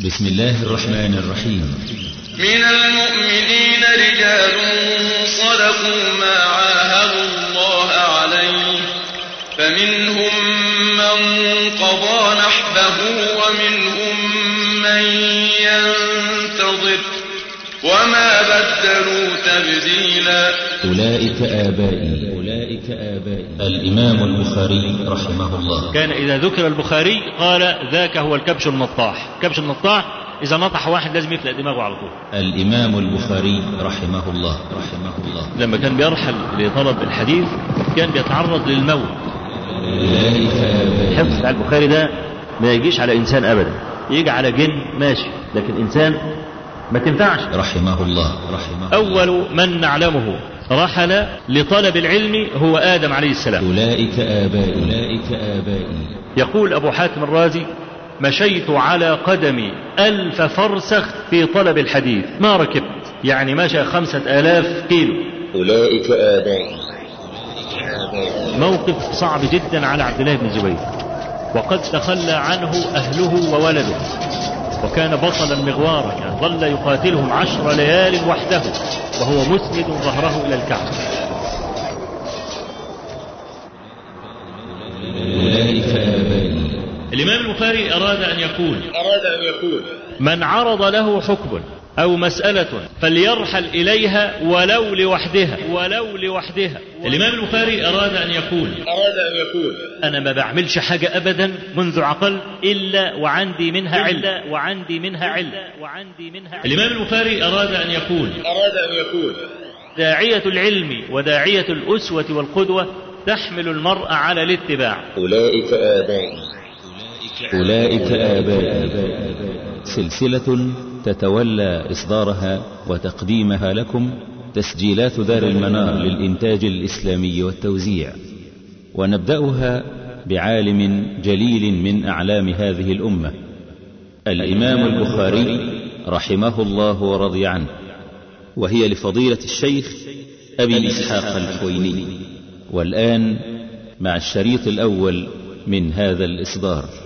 بسم الله الرحمن الرحيم. من المؤمنين رجال صدقوا ما عاهدوا الله عليه. فمنهم من قضى نحبه ومنهم من ينتظر. وما بدلوا تبديلا. أولئك آبائي. آبائي. الإمام البخاري رحمه الله. كان إذا ذكر البخاري قال ذاك هو الكبش النطاح كبش النطاح إذا نطح واحد لازم يفلق دماغه على طول. الإمام البخاري رحمه الله. رحمه الله. لما كان بيرحل لطلب الحديث كان بيتعرض للموت. الحفظ بتاع البخاري ده ما يجيش على إنسان أبدا. يجي على جن ماشي لكن إنسان ما تنفعش. رحمه الله. رحمه الله. أول من نعلمه. رحل لطلب العلم هو آدم عليه السلام. أولئك آبائي أولئك آبائي يقول أبو حاتم الرازي مشيت على قدمي ألف فرسخ في طلب الحديث. ما ركبت؟ يعني مشى خمسة آلاف كيلو. أولئك آبائي موقف صعب جدا على عبد الله بن الزبير وقد تخلى عنه أهله وولده. وكان بطلا مغوارا يعني ظل يقاتلهم عشر ليال وحده وهو مسند ظهره إلى الكعبة. الإمام البخاري أراد أن يقول أراد أن يقول من عرض له حكم أو مسألة فليرحل إليها ولو لوحدها. ولو لوحدها. الإمام البخاري أراد أن يقول أراد أن يقول أنا ما بعملش حاجة أبدا منذ عقل إلا وعندي منها علة وعندي منها علة وعندي منها الإمام البخاري أراد أن يقول أراد أن يقول داعية العلم وداعية الأسوة والقدوة تحمل المرء على الاتباع. أولئك آبائي أولئك آبائي سلسلة تتولى إصدارها وتقديمها لكم تسجيلات دار المنار للإنتاج الإسلامي والتوزيع. ونبدأها بعالم جليل من أعلام هذه الأمة. الإمام البخاري رحمه الله ورضي عنه. وهي لفضيلة الشيخ أبي إسحاق الحويني والآن مع الشريط الأول من هذا الإصدار.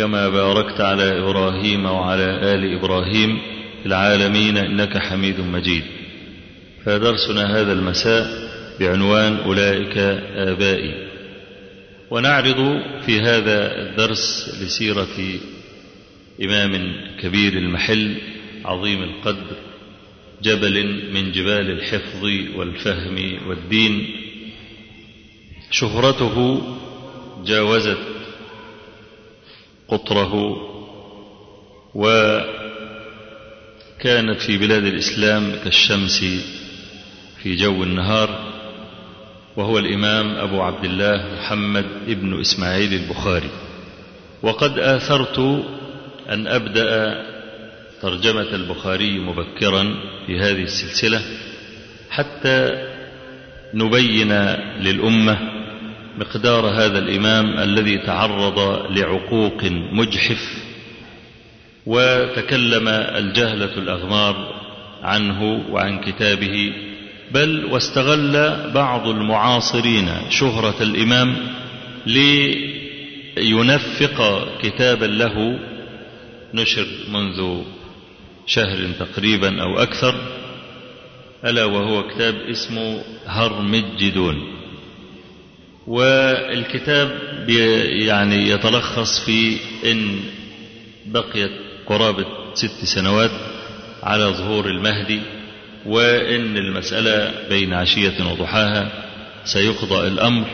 كما باركت على إبراهيم وعلى آل إبراهيم في العالمين إنك حميد مجيد. فدرسنا هذا المساء بعنوان أولئك آبائي. ونعرض في هذا الدرس لسيرة إمام كبير المحل عظيم القدر جبل من جبال الحفظ والفهم والدين. شهرته جاوزت قطره وكانت في بلاد الإسلام كالشمس في جو النهار وهو الإمام أبو عبد الله محمد ابن إسماعيل البخاري. وقد آثرت أن أبدأ ترجمة البخاري مبكرا في هذه السلسلة حتى نبين للأمة مقدار هذا الإمام الذي تعرض لعقوق مجحف وتكلم الجهلة الأغمار عنه وعن كتابه بل واستغل بعض المعاصرين شهرة الإمام لينفق كتابا له نشر منذ شهر تقريبا أو أكثر ألا وهو كتاب اسمه هرمجدون. والكتاب يعني يتلخص في أن بقيت قرابة ست سنوات على ظهور المهدي وإن المسألة بين عشية وضحاها سيقضى الأمر.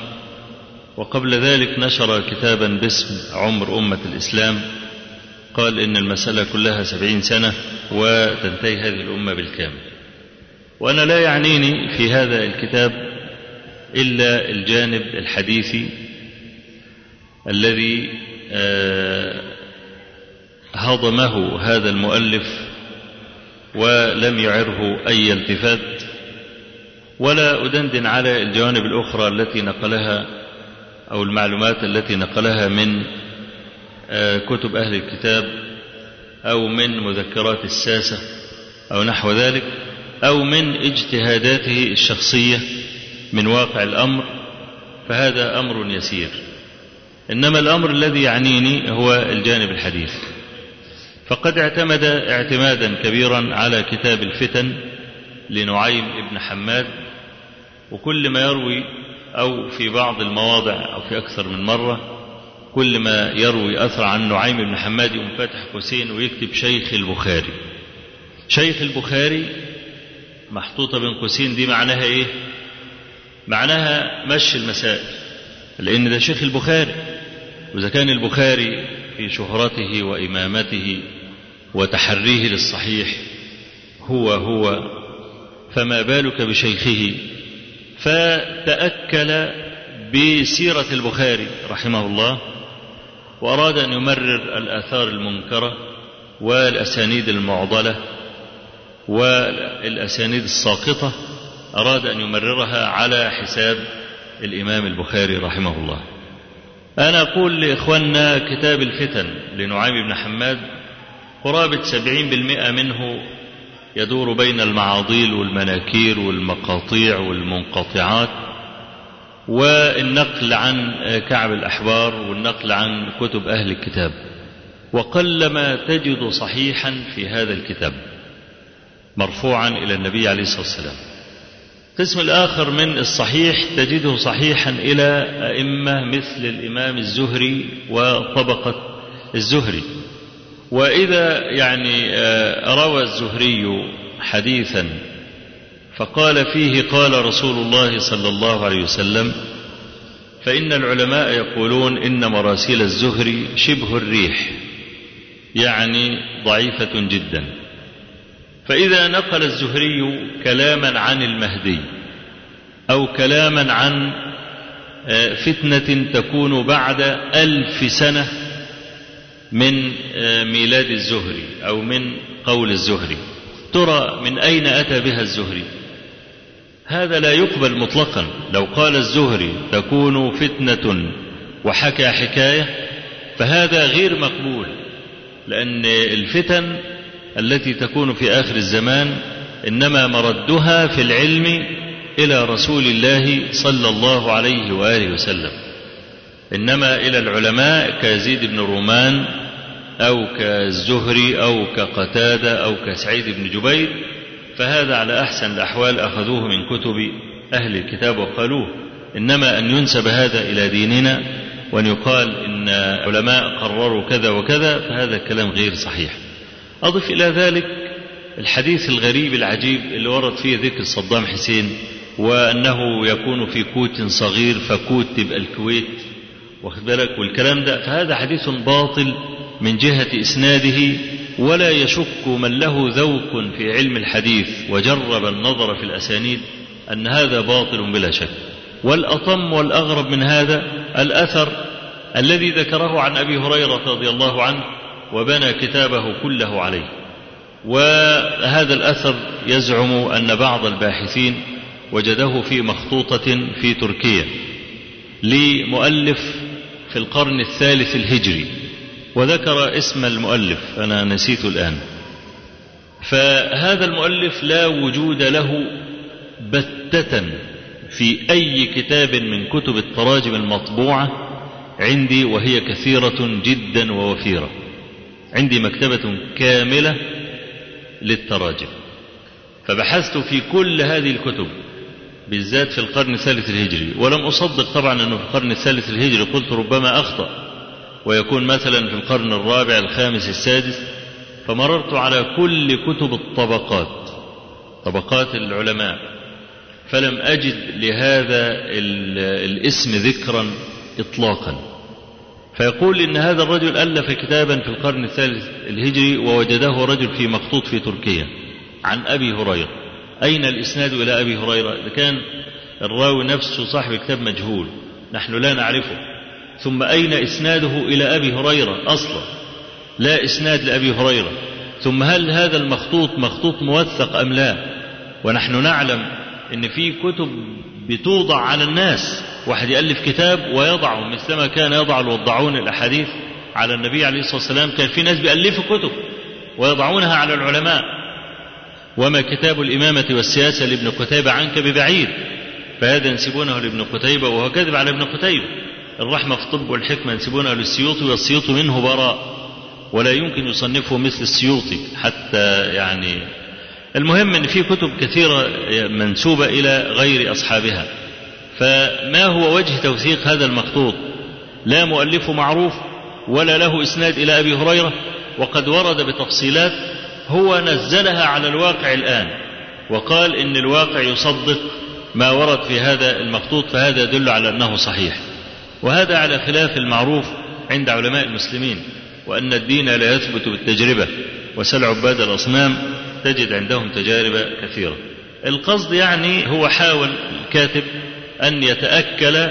وقبل ذلك نشر كتابا باسم عمر أمة الإسلام قال إن المسألة كلها سبعين سنة وتنتهي هذه الأمة بالكامل. وأنا لا يعنيني في هذا الكتاب إلا الجانب الحديثي الذي هضمه هذا المؤلف ولم يعره أي التفات. ولا أدندن على الجوانب الأخرى التي نقلها أو المعلومات التي نقلها من كتب أهل الكتاب أو من مذكرات الساسة أو نحو ذلك أو من اجتهاداته الشخصية. من واقع الأمر فهذا أمر يسير. إنما الأمر الذي يعنيني هو الجانب الحديث. فقد اعتمد اعتمادا كبيرا على كتاب الفتن لنعيم ابن حماد وكل ما يروي أو في بعض المواضع أو في أكثر من مرة كل ما يروي أثر عن نعيم بن حماد يقوم فاتح قوسين ويكتب شيخ البخاري. شيخ البخاري محطوطة بين قوسين دي معناها إيه؟ معناها مشي المسائل لأن ده شيخ البخاري وإذا كان البخاري في شهرته وإمامته وتحريه للصحيح هو هو فما بالك بشيخه؟ فتأكل بسيرة البخاري رحمه الله وأراد أن يمرر الآثار المنكرة والأسانيد المعضلة والأسانيد الساقطة أراد أن يمررها على حساب الإمام البخاري رحمه الله. أنا أقول لإخواننا كتاب الفتن لنعيم بن حماد قرابة سبعين بالمئة منه يدور بين المعاضيل والمناكير والمقاطيع والمنقطعات والنقل عن كعب الأحبار والنقل عن كتب أهل الكتاب. وقلما تجد صحيحا في هذا الكتاب مرفوعا إلى النبي عليه الصلاة والسلام. القسم الآخر من الصحيح تجده صحيحا إلى أئمة مثل الإمام الزهري وطبقة الزهري. وإذا يعني روى الزهري حديثا فقال فيه قال رسول الله صلى الله عليه وسلم فإن العلماء يقولون إن مراسيل الزهري شبه الريح يعني ضعيفة جدا. فإذا نقل الزهري كلاما عن المهدي أو كلاما عن فتنة تكون بعد ألف سنة من ميلاد الزهري أو من قول الزهري. ترى من أين أتى بها الزهري؟ هذا لا يقبل مطلقا. لو قال الزهري تكون فتنة وحكى حكاية فهذا غير مقبول لأن الفتن التي تكون في آخر الزمان إنما مردها في العلم إلى رسول الله صلى الله عليه وآله وسلم. إنما إلى العلماء كيزيد بن رومان أو كالزهري أو كقتادة أو كسعيد بن جبير فهذا على أحسن الأحوال أخذوه من كتب أهل الكتاب وقالوه. إنما أن ينسب هذا إلى ديننا وأن يقال إن علماء قرروا كذا وكذا فهذا الكلام غير صحيح. أضف إلى ذلك الحديث الغريب العجيب اللي ورد فيه ذكر صدام حسين وأنه يكون في كوت صغير فكوت تبقى الكويت واخد بالك؟ والكلام ده فهذا حديث باطل من جهة إسناده ولا يشك من له ذوق في علم الحديث وجرب النظر في الأسانيد أن هذا باطل بلا شك. والأطم والأغرب من هذا الأثر الذي ذكره عن أبي هريرة رضي الله عنه وبنى كتابه كله عليه. وهذا الأثر يزعم أن بعض الباحثين وجده في مخطوطة في تركيا لمؤلف في القرن الثالث الهجري وذكر اسم المؤلف أنا نسيت الآن. فهذا المؤلف لا وجود له بتة في أي كتاب من كتب التراجم المطبوعة عندي وهي كثيرة جدا ووفيرة. عندي مكتبة كاملة للتراجم. فبحثت في كل هذه الكتب بالذات في القرن الثالث الهجري. ولم أصدق طبعا أنه في القرن الثالث الهجري قلت ربما أخطأ ويكون مثلا في القرن الرابع الخامس السادس. فمررت على كل كتب الطبقات طبقات العلماء. فلم أجد لهذا الاسم ذكرا إطلاقا. فيقول إن هذا الرجل ألف كتابا في القرن الثالث الهجري ووجده رجل في مخطوط في تركيا عن أبي هريرة. أين الإسناد إلى أبي هريرة؟ إذا كان الراوي نفسه صاحب الكتاب مجهول نحن لا نعرفه. ثم أين إسناده إلى أبي هريرة أصلا؟ لا إسناد لأبي هريرة. ثم هل هذا المخطوط مخطوط موثق أم لا؟ ونحن نعلم أن في كتب بتوضع على الناس واحد يألف كتاب ويضعه مثلما كان يضع الوضعون الأحاديث على النبي عليه الصلاة والسلام كان في ناس بيألفوا كتب ويضعونها على العلماء. وما كتاب الإمامة والسياسة لابن قتيبة عنك ببعيد فهذا ينسبونه لابن قتيبة وهو كذب على ابن قتيبة. الرحمة في الطب والحكمة ينسبونها للسيوطي والسيوطي منه براء ولا يمكن يصنفه مثل السيوطي حتى يعني. المهم إن في كتب كثيرة منسوبة إلى غير أصحابها. فما هو وجه توثيق هذا المخطوط؟ لا مؤلفه معروف ولا له إسناد إلى أبي هريرة وقد ورد بتفصيلات هو نزلها على الواقع الآن وقال إن الواقع يصدق ما ورد في هذا المخطوط فهذا يدل على أنه صحيح. وهذا على خلاف المعروف عند علماء المسلمين وأن الدين لا يثبت بالتجربة وسل عباد الأصنام تجد عندهم تجارب كثيرة. القصد يعني هو حاول الكاتب أن يتأكل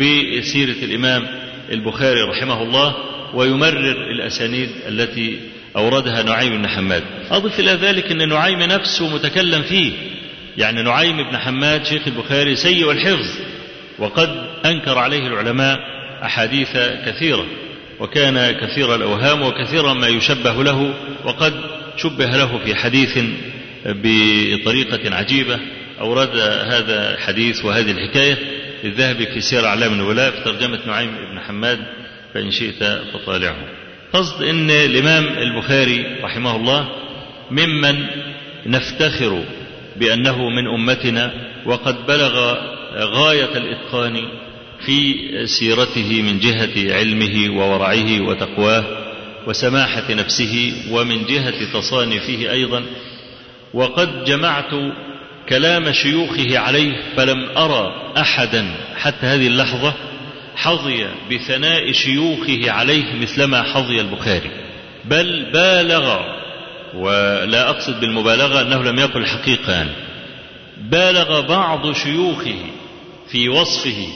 بسيرة الإمام البخاري رحمه الله ويمرر الأسانيد التي أوردها نعيم بن حماد. أضف إلى ذلك أن نعيم نفسه متكلم فيه. يعني نعيم بن حماد شيخ البخاري سيء الحفظ وقد أنكر عليه العلماء أحاديث كثيرة وكان كثير الأوهام وكثيرا ما يشبه له وقد شبه له في حديث بطريقة عجيبة. أورد هذا الحديث وهذه الحكاية الذهبي في سير أعلام الولاء في ترجمة نعيم بن حماد فإن شئت فطالعه قصد أن الإمام البخاري رحمه الله ممن نفتخر بأنه من أمتنا وقد بلغ غاية الإتقان في سيرته من جهة علمه وورعه وتقواه وسماحة نفسه ومن جهة تصانيفه أيضا. وقد جمعت كلام شيوخه عليه فلم أرى أحدا. حتى هذه اللحظة حظي بثناء شيوخه عليه مثلما حظي البخاري. بل بالغ ولا أقصد بالمبالغة أنه لم يقل حقيقة. يعني بالغ بعض شيوخه في وصفه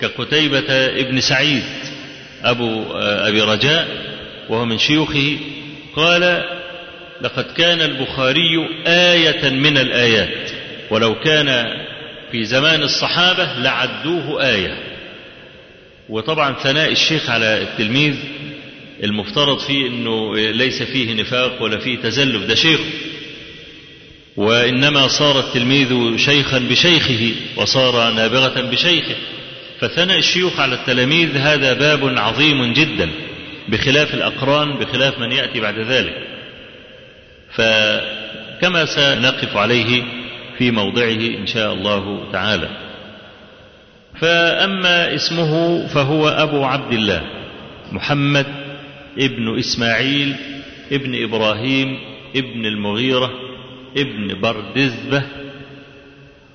كقتيبة ابن سعيد أبو أبي رجاء وهو من شيوخه قال لقد كان البخاري آية من الآيات. ولو كان في زمان الصحابة لعدوه آية. وطبعا ثناء الشيخ على التلميذ المفترض فيه إنه ليس فيه نفاق ولا فيه تزلف ده شيخ. وإنما صار التلميذ شيخا بشيخه وصار نابغة بشيخه. فثناء الشيوخ على التلاميذ هذا باب عظيم جدا بخلاف الأقران بخلاف من يأتي بعد ذلك. فكما سنقف عليه في موضعه إن شاء الله تعالى. فأما اسمه فهو أبو عبد الله محمد ابن إسماعيل ابن إبراهيم ابن المغيرة ابن بردزبة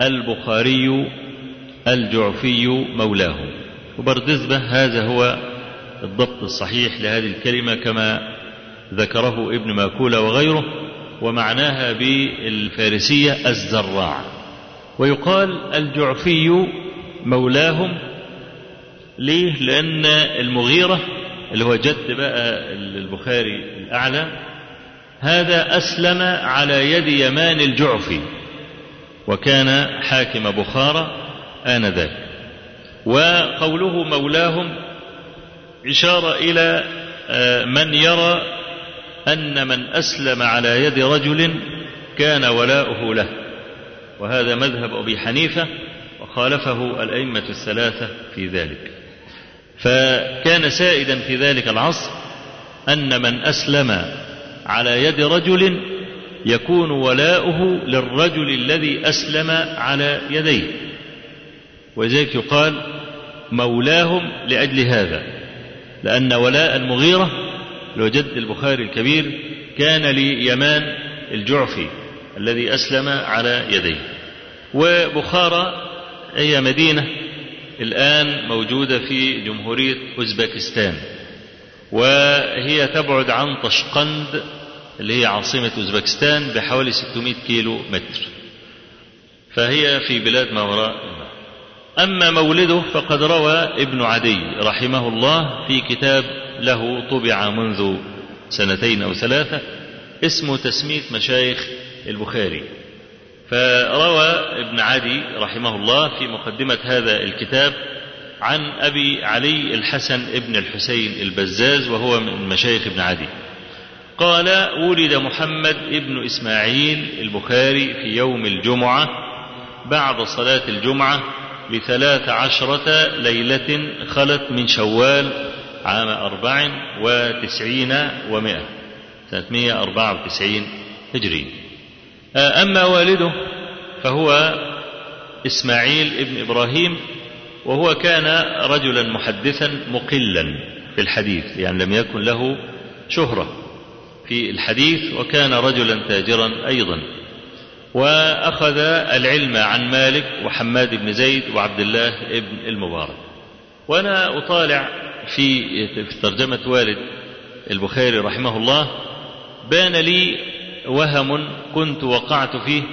البخاري الجعفي مولاه. وبردزبة هذا هو الضبط الصحيح لهذه الكلمة كما ذكره ابن ماكوله وغيره. ومعناها بالفارسية الزراع. ويقال الجعفي مولاهم. ليه؟ لأن المغيرة اللي هو جد بقى البخاري الأعلى هذا أسلم على يد يمان الجعفي وكان حاكم بخارى آنذاك. وقوله مولاهم إشارة إلى من يرى أن من أسلم على يد رجل كان ولاؤه له. وهذا مذهب أبي حنيفة وخالفه الأئمة الثلاثة في ذلك. فكان سائدا في ذلك العصر أن من أسلم على يد رجل يكون ولاؤه للرجل الذي أسلم على يديه. ولذلك يقال مولاهم لأجل هذا لأن ولاء المغيرة لو جد البخاري الكبير كان ليمان الجعفي الذي أسلم على يديه. وبخارى هي مدينة الآن موجودة في جمهورية أوزبكستان. وهي تبعد عن طشقند اللي هي عاصمة أوزبكستان بحوالي 600 كيلو متر. فهي في بلاد ما وراء أما مولده فقد روى ابن عدي رحمه الله في كتاب له طبع منذ سنتين أو ثلاثة اسمه تسمية مشايخ البخاري. فروى ابن عدي رحمه الله في مقدمة هذا الكتاب عن أبي علي الحسن ابن الحسين البزاز وهو من مشايخ ابن عدي. قال ولد محمد ابن إسماعيل البخاري في يوم الجمعة بعد صلاة الجمعة بثلاث عشرة ليلة خلت من شوال عام أربع وتسعين ومائة مئة أربعة وتسعين هجري. أما والده فهو إسماعيل ابن إبراهيم وهو كان رجلا محدثا مقلا في الحديث يعني لم يكن له شهرة في الحديث وكان رجلا تاجرا أيضا. وأخذ العلم عن مالك وحماد بن زيد وعبد الله بن المبارك. وأنا أطالع في ترجمة والد البخاري رحمه الله بان لي وهم كنت وقعت فيه.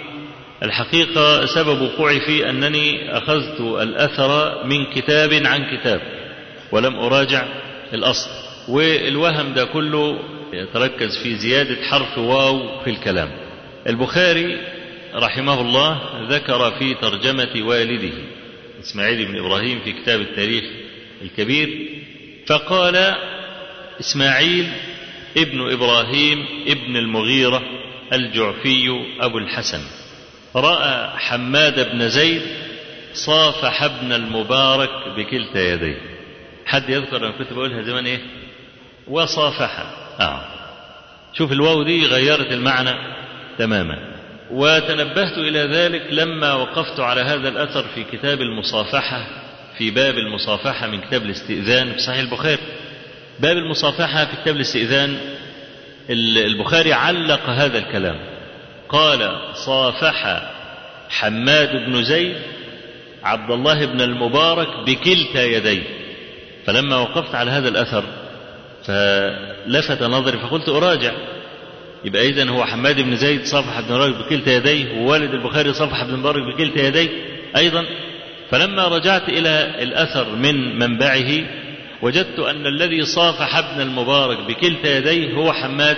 الحقيقة سبب وقوعي فيه أنني أخذت الأثر من كتاب عن كتاب ولم أراجع الأصل. والوهم ده كله يتركز في زيادة حرف واو في الكلام. البخاري رحمه الله ذكر في ترجمة والده إسماعيل بن إبراهيم في كتاب التاريخ الكبير فقال إسماعيل ابن إبراهيم ابن المغيرة الجعفي أبو الحسن. رأى حماد بن زيد صافح ابن المبارك بكلتا يديه. حد يذكر أنا كنت بقولها زمان إيه؟ وصافح آه. شوف الواو دي غيرت المعنى تماما. وتنبهت إلى ذلك لما وقفت على هذا الأثر في كتاب المصافحة في باب المصافحة من كتاب الاستئذان في صحيح البخاري. باب المصافحة في كتاب الاستئذان البخاري علق هذا الكلام. قال صافح حماد بن زيد عبد الله بن المبارك بكلتا يديه. فلما وقفت على هذا الأثر فلفت نظري فقلت أراجع. يبقى إذا هو حماد بن زيد صافح بن مبارك بكلتا يديه ووالد البخاري صافح بن مبارك بكلتا يديه أيضا. فلما رجعت إلى الأثر من منبعه وجدت أن الذي صافح ابن المبارك بكلتا يديه هو حماد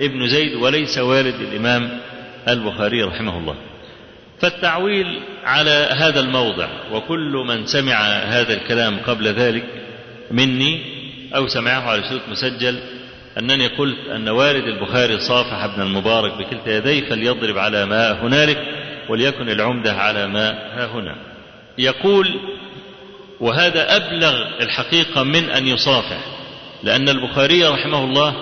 ابن زيد وليس والد الإمام البخاري رحمه الله. فالتعويل على هذا الموضع وكل من سمع هذا الكلام قبل ذلك مني أو سمعه على صوت مسجل أنني قلت أن والد البخاري صافح ابن المبارك بكلتا يديه فليضرب على ما هنالك وليكن العمدة على ما ها هنا. يقول وهذا أبلغ الحقيقة من أن يصافح لأن البخاري رحمه الله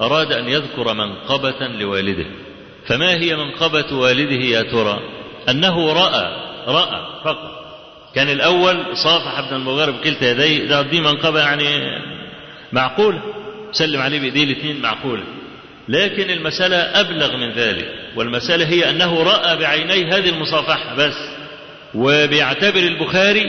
أراد أن يذكر منقبة لوالده. فما هي منقبة والده يا ترى؟ أنه رأى رأى فقط. كان الأول صافح ابن المبارك بكلتا يديه ده دي منقبة يعني معقولة. سلم عليه بإيديه الاثنين معقولة. لكن المسألة أبلغ من ذلك والمسألة هي أنه رأى بعينيه هذه المصافحة بس. وبيعتبر البخاري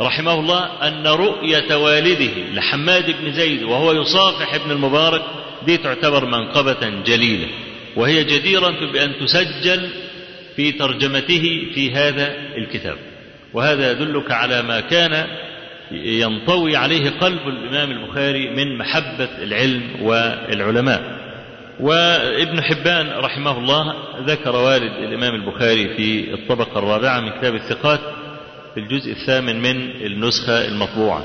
رحمه الله أن رؤية والده لحماد بن زيد وهو يصافح ابن المبارك دي تعتبر منقبة جليلة وهي جديرة بأن تسجل في ترجمته في هذا الكتاب وهذا يدلك على ما كان ينطوي عليه قلب الإمام البخاري من محبة العلم والعلماء. وابن حبان رحمه الله ذكر والد الإمام البخاري في الطبقة الرابعة من كتاب الثقات في الجزء الثامن من النسخة المطبوعة.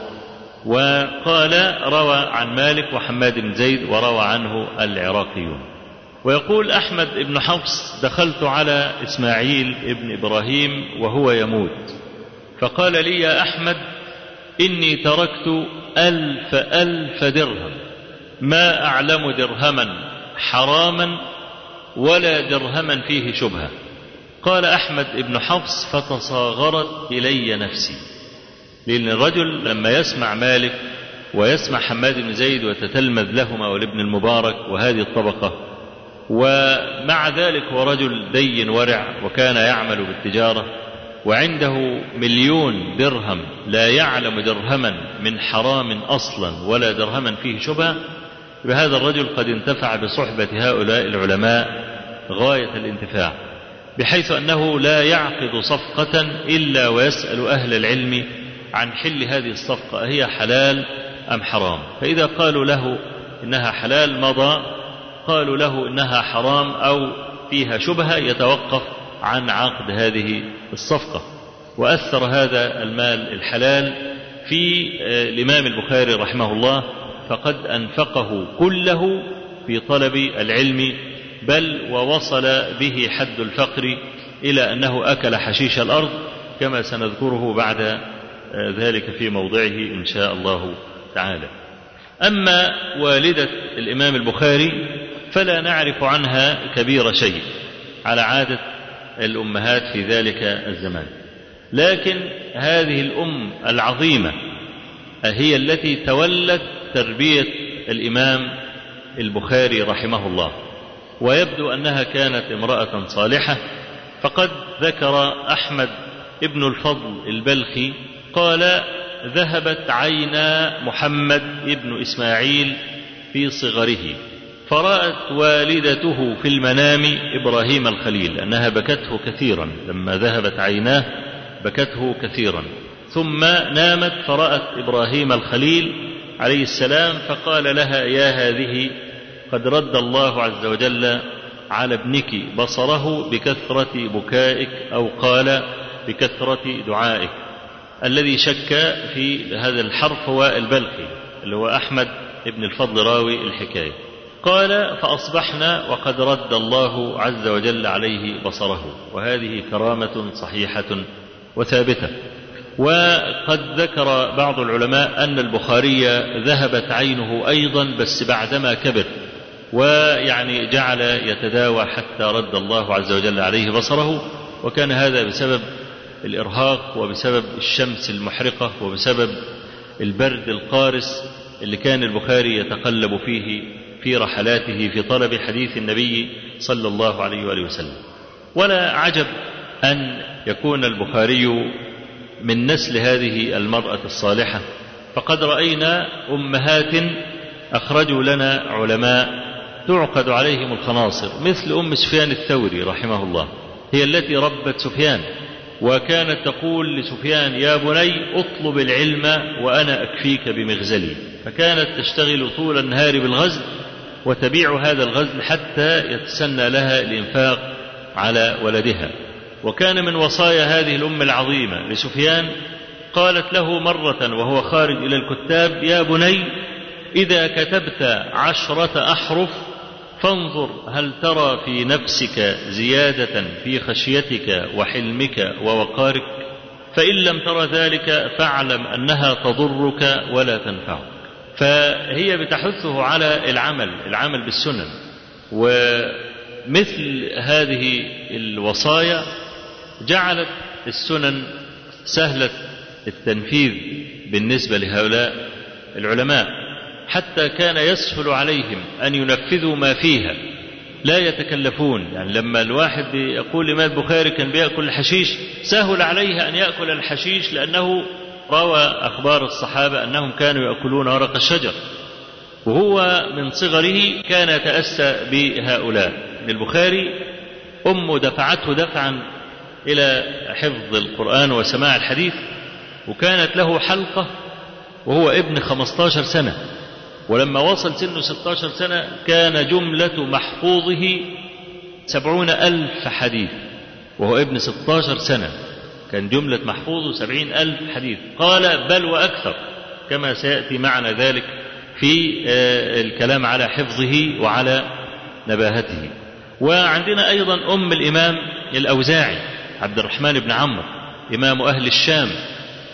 وقال روى عن مالك وحماد بن زيد وروى عنه العراقيون ويقول أحمد بن حفص دخلت على إسماعيل ابن إبراهيم وهو يموت. فقال لي يا أحمد إني تركت ألف ألف درهم ما أعلم درهما حراما ولا درهما فيه شبهة. قال أحمد بن حفص فتصاغرت إلي نفسي. لأن الرجل لما يسمع مالك ويسمع حماد بن زيد وتتلمذ لهما ولابن المبارك وهذه الطبقة ومع ذلك هو رجل دين ورع وكان يعمل بالتجارة وعنده مليون درهم لا يعلم درهما من حرام أصلا ولا درهما فيه شبهة بهذا الرجل قد انتفع بصحبة هؤلاء العلماء غاية الانتفاع بحيث أنه لا يعقد صفقة إلا ويسأل أهل العلم عن حل هذه الصفقة هي حلال أم حرام؟ فإذا قالوا له إنها حلال مضى قالوا له إنها حرام أو فيها شبهة يتوقف عن عقد هذه الصفقة. وأثر هذا المال الحلال في الإمام البخاري رحمه الله فقد أنفقه كله في طلب العلم بل ووصل به حد الفقر إلى أنه أكل حشيش الأرض كما سنذكره بعد ذلك في موضعه إن شاء الله تعالى. أما والدة الإمام البخاري فلا نعرف عنها كبير شيء على عادة الأمهات في ذلك الزمان. لكن هذه الأم العظيمة هي التي تولت تربية الإمام البخاري رحمه الله. ويبدو أنها كانت امرأة صالحة فقد ذكر أحمد ابن الفضل البلخي قال ذهبت عينا محمد ابن إسماعيل في صغره فرأت والدته في المنام إبراهيم الخليل أنها بكته كثيرا لما ذهبت عيناه بكته كثيرا ثم نامت فرأت إبراهيم الخليل عليه السلام فقال لها يا هذه قد رد الله عز وجل على ابنك بصره بكثرة بكائك أو قال بكثرة دعائك. الذي شك في هذا الحرف هو البلخي اللي هو أحمد ابن الفضل راوي الحكاية. قال فأصبحنا وقد رد الله عز وجل عليه بصره. وهذه كرامة صحيحة وثابتة. وقد ذكر بعض العلماء أن البخاري ذهبت عينه أيضا بس بعدما كبر ويعني جعل يتداوى حتى رد الله عز وجل عليه بصره وكان هذا بسبب الإرهاق وبسبب الشمس المحرقة وبسبب البرد القارس اللي كان البخاري يتقلب فيه في رحلاته في طلب حديث النبي صلى الله عليه وآله وسلم. ولا عجب أن يكون البخاري من نسل هذه المرأة الصالحة فقد رأينا أمهات أخرجوا لنا علماء تعقد عليهم الخناصر مثل أم سفيان الثوري رحمه الله هي التي ربت سفيان وكانت تقول لسفيان يا بني اطلب العلم وأنا أكفيك بمغزلي. فكانت تشتغل طول النهار بالغزل وتبيع هذا الغزل حتى يتسنى لها الإنفاق على ولدها. وكان من وصايا هذه الأم العظيمة لسفيان قالت له مرة وهو خارج إلى الكتاب يا بني إذا كتبت عشرة أحرف فانظر هل ترى في نفسك زيادة في خشيتك وحلمك ووقارك فإن لم تر ذلك فاعلم أنها تضرك ولا تنفعك. فهي بتحثه على العمل العمل بالسنن ومثل هذه الوصايا جعلت السنن سهلة التنفيذ بالنسبة لهؤلاء العلماء حتى كان يسهل عليهم أن ينفذوا ما فيها. لا يتكلفون يعني لما الواحد يقول الإمام البخاري كان بيأكل الحشيش سهل عليه أن يأكل الحشيش لأنه روى أخبار الصحابة أنهم كانوا يأكلون ورق الشجر. وهو من صغره كان يتأسى بهؤلاء. البخاري أمه دفعته دفعا إلى حفظ القرآن وسماع الحديث وكانت له حلقة وهو ابن 15 سنة. ولما وصل سنه 16 سنة كان جملة محفوظه سبعون ألف حديث وهو ابن 16 سنة. كان جملة محفوظه سبعين ألف حديث. قال بل وأكثر كما سيأتي معنا ذلك في الكلام على حفظه وعلى نباهته. وعندنا أيضا أم الإمام الأوزاعي. عبد الرحمن بن عمرو إمام أهل الشام.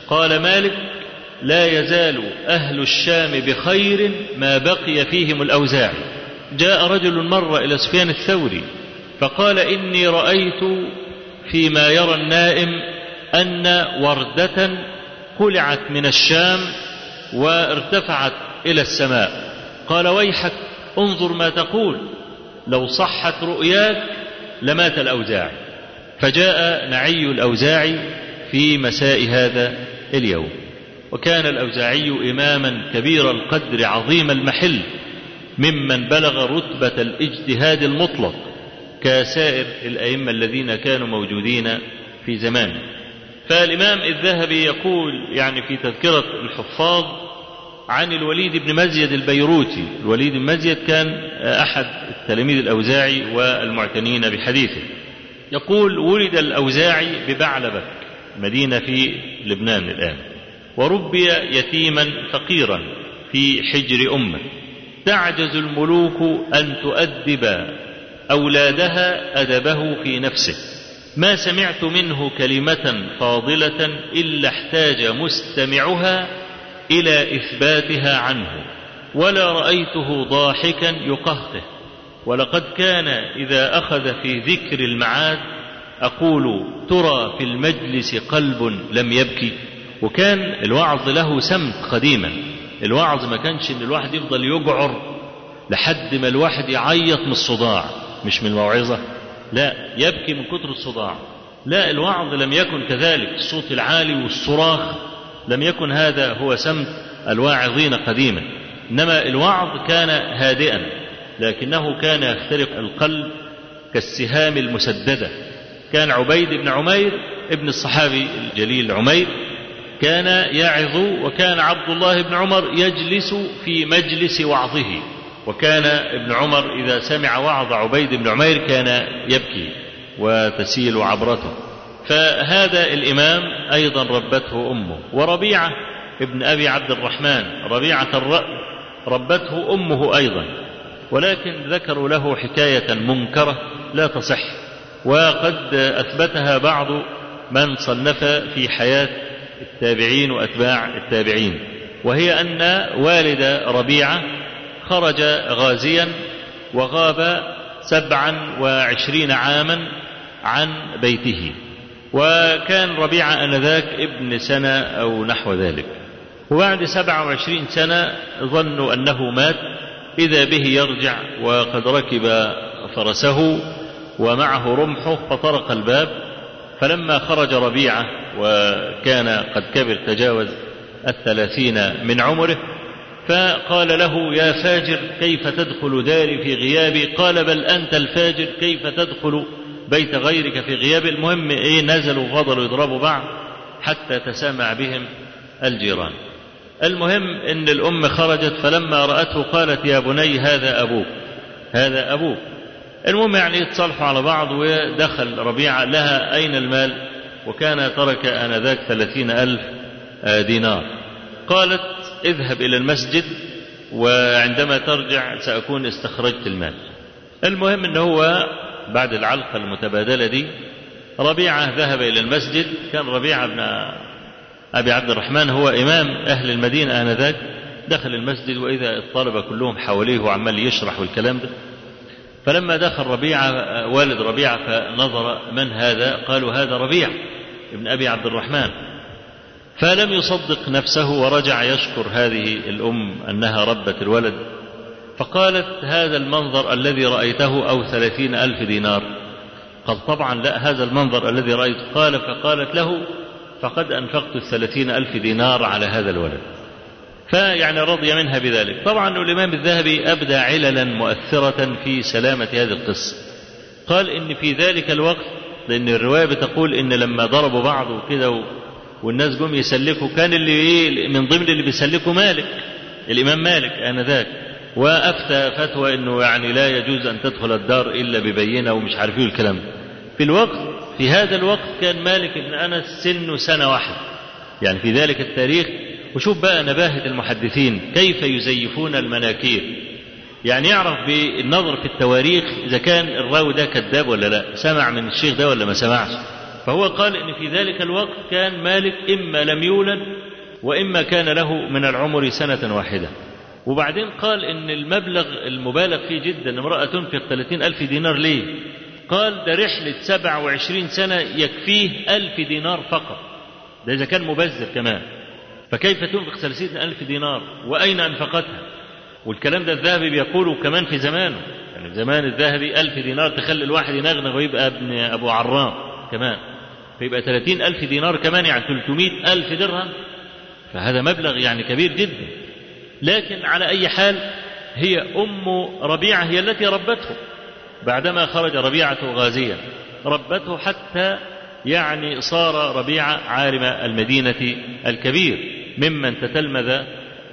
قال مالك لا يزال أهل الشام بخير ما بقي فيهم الأوزاعي جاء رجل مر إلى سفيان الثوري فقال إني رأيت فيما يرى النائم أن وردة قلعت من الشام وارتفعت إلى السماء. قال ويحك انظر ما تقول لو صحت رؤياك لمات الأوزاعي فجاء نعي الأوزاعي في مساء هذا اليوم. وكان الأوزاعي إماما كبير القدر عظيم المحل ممن بلغ رتبة الاجتهاد المطلق كسائر الأئمة الذين كانوا موجودين في زمانه فالإمام الذهبي يقول يعني في تذكرة الحفاظ عن الوليد بن مزيد البيروتي. الوليد بن مزيد كان أحد التلاميذ الأوزاعي والمعتنين بحديثه. يقول ولد الأوزاعي ببعلبك مدينة في لبنان الآن وربي يتيما فقيرا في حجر أمة. تعجز الملوك أن تؤدب أولادها أدبه في نفسه. ما سمعت منه كلمة فاضلة إلا احتاج مستمعها إلى إثباتها عنه ولا رأيته ضاحكا يقهقه. ولقد كان إذا أخذ في ذكر المعاد أقول ترى في المجلس قلب لم يبكي وكان الوعظ له سمت قديما الوعظ ما كانش إن الواحد يفضل يجعر لحد ما الواحد يعيط من الصداع مش من الموعظة لا يبكي من كتر الصداع لا الوعظ لم يكن كذلك الصوت العالي والصراخ لم يكن هذا هو سمت الواعظين قديما إنما الوعظ كان هادئا. لكنه كان يخترق القلب كالسهام المسددة. كان عبيد بن عمير ابن الصحابي الجليل عمير كان يعظ وكان عبد الله بن عمر يجلس في مجلس وعظه. وكان ابن عمر إذا سمع وعظ عبيد بن عمير كان يبكي وتسيل عبرته. فهذا الإمام أيضا ربته أمه. وربيعة ابن أبي عبد الرحمن ربيعة الرأي ربته أمه أيضا. ولكن ذكروا له حكاية منكرة لا تصح وقد أثبتها بعض من صنف في حياة التابعين وأتباع التابعين وهي أن والد ربيعة خرج غازيا وغاب سبعا وعشرين عاما عن بيته وكان ربيعة أنذاك ابن سنة أو نحو ذلك وبعد سبعة وعشرين سنة ظنوا أنه مات إذا به يرجع وقد ركب فرسه ومعه رمحه فطرق الباب فلما خرج ربيعة وكان قد كبر تجاوز الثلاثين من عمره فقال له يا فاجر كيف تدخل داري في غيابي؟ قال بل أنت الفاجر كيف تدخل بيت غيرك في غيابي؟ المهم إيه نزلوا وفضلوا يضربوا بعض حتى تسامع بهم الجيران. المهم إن الأم خرجت فلما رأته قالت يا بني هذا أبوك هذا أبوك. المهم يعني يتصالحوا على بعض ودخل ربيعة لها أين المال؟ وكان ترك آنذاك ثلاثين ألف دينار. قالت اذهب إلى المسجد وعندما ترجع سأكون استخرجت المال. المهم أنه هو بعد العلقة المتبادلة دي ربيعة ذهب إلى المسجد كان ربيعة بن أبي عبد الرحمن هو إمام أهل المدينة آنذاك دخل المسجد وإذا الطلبة كلهم حواليه وعمال يشرح والكلام ده. فلما دخل ربيعة والد ربيعة فنظر من هذا؟ قالوا هذا ربيع ابن أبي عبد الرحمن. فلم يصدق نفسه ورجع يشكر هذه الأم أنها ربت الولد. فقالت هذا المنظر الذي رأيته أو ثلاثين ألف دينار. قال طبعا لا هذا المنظر الذي رأيته. قال فقالت له فقد أنفقت الثلاثين ألف دينار على هذا الولد. فيعني رضي منها بذلك. طبعا الإمام الذهبي أبدى عللا مؤثرة في سلامة هذه القصة. قال إن في ذلك الوقت لأن الرواية بتقول إن لما ضربوا بعض وكده والناس جم يسلكوا كان اللي إيه من ضمن اللي بيسلكوا مالك الإمام مالك آنذاك. وأفتى فتوى إنه يعني لا يجوز أن تدخل الدار إلا ببينة ومش عارف إيه الكلام في الوقت في هذا الوقت كان مالك بن أنس سنه سنة واحدة. يعني في ذلك التاريخ وشوف بقى نباهة المحدثين كيف يزيفون المناكير. يعني يعرف بالنظر في التواريخ إذا كان الراوي ده كذاب ولا لا سمع من الشيخ ده ولا ما سمعش. فهو قال إن في ذلك الوقت كان مالك إما لم يولد وإما كان له من العمر سنة واحدة. وبعدين قال إن المبلغ المبالغ فيه جدا امرأة تنفق 30 ألف دينار ليه؟ قال ده رحلة 27 سنة يكفيه ألف دينار فقط. ده إذا كان مبذر كمان. فكيف تنفق ثلاثين ألف دينار؟ وأين أنفقتها؟ والكلام ده الذهبي بيقوله كمان في زمانه. يعني زمان الذهبي ألف دينار تخلي الواحد ينغنغ ويبقى ابن أبو عرام كمان. فيبقى 30 ألف دينار كمان يعني 300 ألف درهم. فهذا مبلغ يعني كبير جدا. لكن على أي حال هي أم ربيعة هي التي ربته. بعدما خرج ربيعة غازيا. ربته حتى يعني صار ربيعة عالم المدينة الكبير. ممن تتلمذ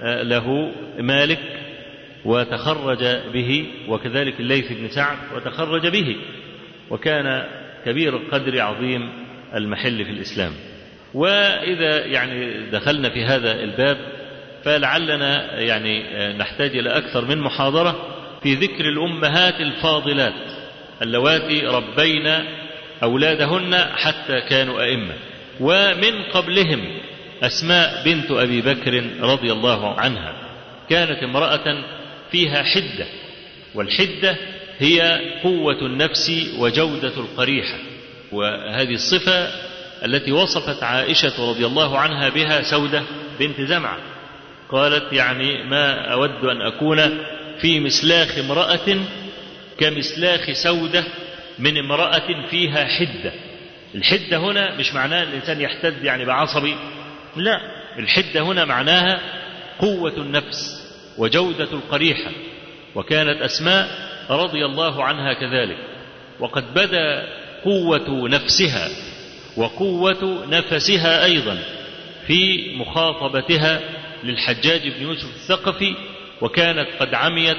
له مالك وتخرج به وكذلك الليث بن سعد وتخرج به. وكان كبير القدر عظيم المحل في الإسلام. وإذا يعني دخلنا في هذا الباب فلعلنا يعني نحتاج إلى أكثر من محاضرة. في ذكر الأمهات الفاضلات اللواتي ربين أولادهن حتى كانوا أئمة. ومن قبلهم أسماء بنت أبي بكر رضي الله عنها. كانت امرأة فيها حدة والحدة هي قوة النفس وجودة القريحة. وهذه الصفة التي وصفت عائشة رضي الله عنها بها سودة بنت زمعة. قالت يعني ما أود أن أكون في مسلاخ امرأة كمسلاخ سودة من امرأة فيها حدة. الحدة هنا مش معناها الإنسان يحتد يعني بعصبي. لا الحدة هنا معناها قوة النفس وجودة القريحة. وكانت أسماء رضي الله عنها كذلك. وقد بدا قوة نفسها وقوة نفسها أيضا في مخاطبتها للحجاج بن يوسف الثقفي وكانت قد عميت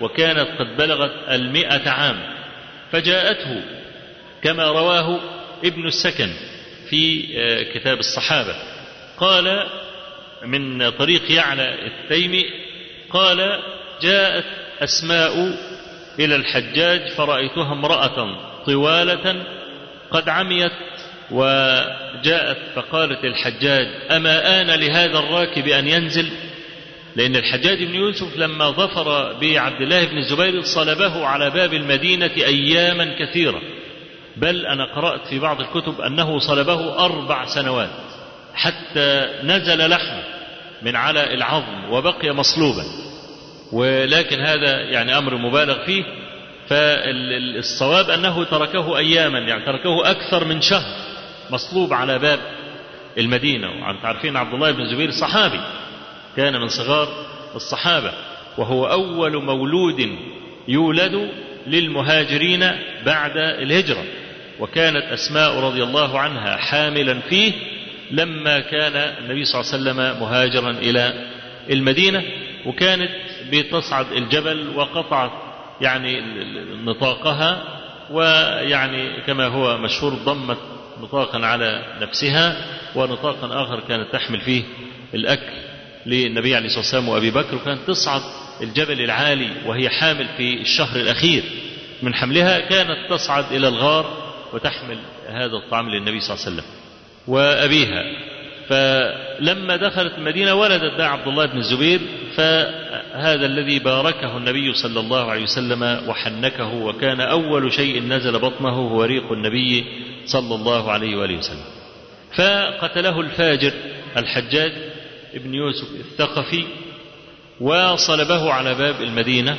وكانت قد بلغت المئة عام فجاءته كما رواه ابن السكن في كتاب الصحابة. قال من طريق يعلى التيمي قال جاءت أسماء إلى الحجاج فرأيتها امرأة طوالة قد عميت وجاءت فقالت للحجاج أما آن لهذا الراكب أن ينزل؟ لأن الحجاج بن يوسف لما ظفر بعبد الله بن الزبير صلبه على باب المدينة أياما كثيرة. بل أنا قرأت في بعض الكتب أنه صلبه أربع سنوات حتى نزل لحمه من على العظم وبقي مصلوبا. ولكن هذا يعني أمر مبالغ فيه. فالصواب أنه تركه أياما يعني تركه أكثر من شهر مصلوب على باب المدينة. وعن عارفين عبد الله بن الزبير صحابي. كان من صغار الصحابة وهو أول مولود يولد للمهاجرين بعد الهجرة. وكانت أسماء رضي الله عنها حاملا فيه لما كان النبي صلى الله عليه وسلم مهاجرا إلى المدينة. وكانت بتصعد الجبل وقطعت يعني نطاقها ويعني كما هو مشهور ضمت نطاقا على نفسها ونطاقا آخر كانت تحمل فيه الأكل. للنبي عليه الصلاة والسلام وأبي بكر وكانت تصعد الجبل العالي وهي حامل في الشهر الأخير. من حملها كانت تصعد إلى الغار وتحمل هذا الطعام للنبي صلى الله عليه وسلم وأبيها. فلما دخلت المدينة ولدت بها عبد الله بن الزبير فهذا الذي باركه النبي صلى الله عليه وسلم وحنكه وكان أول شيء نزل بطنه هو ريق النبي صلى الله عليه وآله وسلم. فقتله الفاجر الحجاج ابن يوسف الثقفي وصلبه على باب المدينة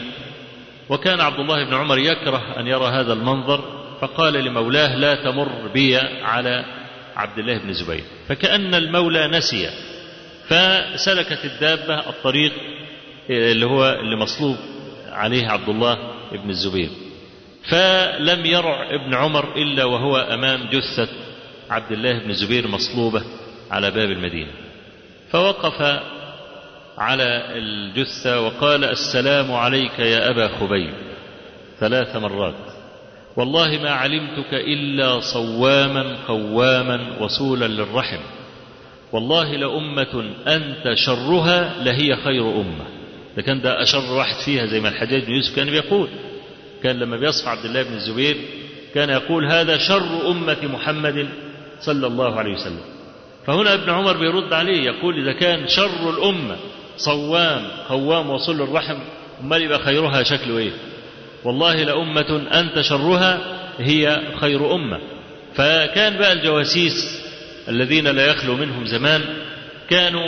وكان عبد الله بن عمر يكره أن يرى هذا المنظر فقال لمولاه لا تمر بي على عبد الله بن الزبير فكأن المولى نسي فسلكت الدابة الطريق اللي هو اللي مصلوب عليه عبد الله بن الزبير. فلم يرع ابن عمر إلا وهو أمام جثة عبد الله بن الزبير مصلوبة على باب المدينة. فوقف على الجثة وقال السلام عليك يا أبا خبيب ثلاث مرات. والله ما علمتك إلا صواما قواما وصولا للرحم. والله لأمة أنت شرها لهي خير أمة. ده كان ده أشر واحد فيها زي ما الحجاج بن يوسف كان بيقول. كان لما بيصفى عبد الله بن الزبير كان يقول هذا شر أمة محمد صلى الله عليه وسلم. فهنا ابن عمر بيرد عليه يقول إذا كان شر الأمة صوام قوام وصل الرحم أمال يبقى خيرها شكله إيه؟ والله لأمة أنت شرها هي خير أمة. فكان بقى الجواسيس الذين لا يخلو منهم زمان كانوا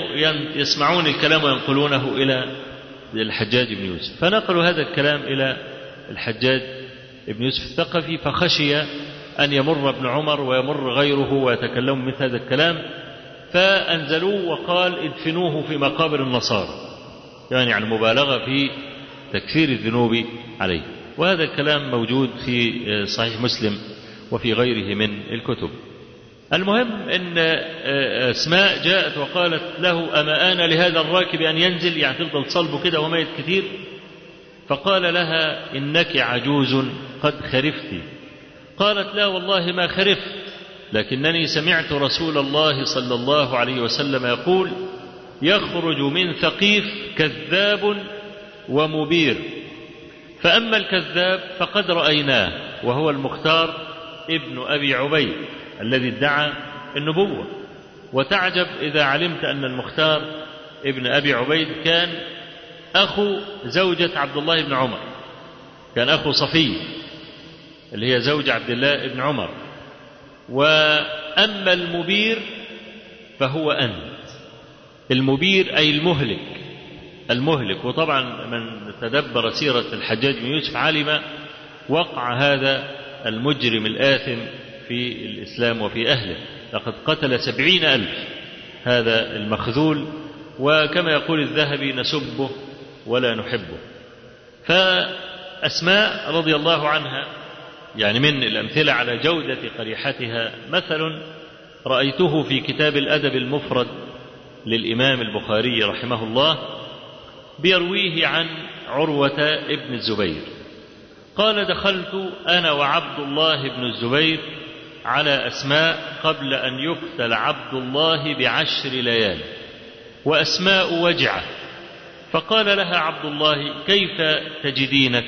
يسمعون الكلام وينقلونه إلى الحجاج بن يوسف. فنقلوا هذا الكلام إلى الحجاج ابن يوسف الثقفي فخشي أن يمر ابن عمر ويمر غيره ويتكلم مثل هذا الكلام. فأنزلوه وقال ادفنوه في مقابر النصارى. يعني عن مبالغة في تكفير الذنوب عليه. وهذا الكلام موجود في صحيح مسلم وفي غيره من الكتب. المهم إن أسماء جاءت وقالت له أما آن لهذا الراكب أن ينزل يعني تفضل صلبه كده وميت كثير؟ فقال لها إنك عجوز قد خرفت. قالت لا والله ما خرفت. لكنني سمعت رسول الله صلى الله عليه وسلم يقول يخرج من ثقيف كذاب ومبير. فأما الكذاب فقد رأيناه وهو المختار ابن أبي عبيد الذي ادعى النبوة. وتعجب إذا علمت أن المختار ابن أبي عبيد كان أخو زوجة عبد الله بن عمر كان أخو صفية اللي هي زوج عبد الله بن عمر. وأما المبير فهو أنت. المبير أي المهلك. المهلك. وطبعا من تدبر سيرة الحجاج بن يوسف علم وقع هذا المجرم الآثم في الإسلام وفي أهله. لقد قتل سبعين ألف. هذا المخذول. وكما يقول الذهبي نسبه ولا نحبه. فأسماء رضي الله عنها يعني من الأمثلة على جودة قريحتها مثل رأيته في كتاب الأدب المفرد للإمام البخاري رحمه الله بيرويه عن عروة ابن الزبير. قال دخلت أنا وعبد الله بن الزبير على أسماء قبل أن يقتل عبد الله بعشر ليال وأسماء وجعة. فقال لها عبد الله كيف تجدينك؟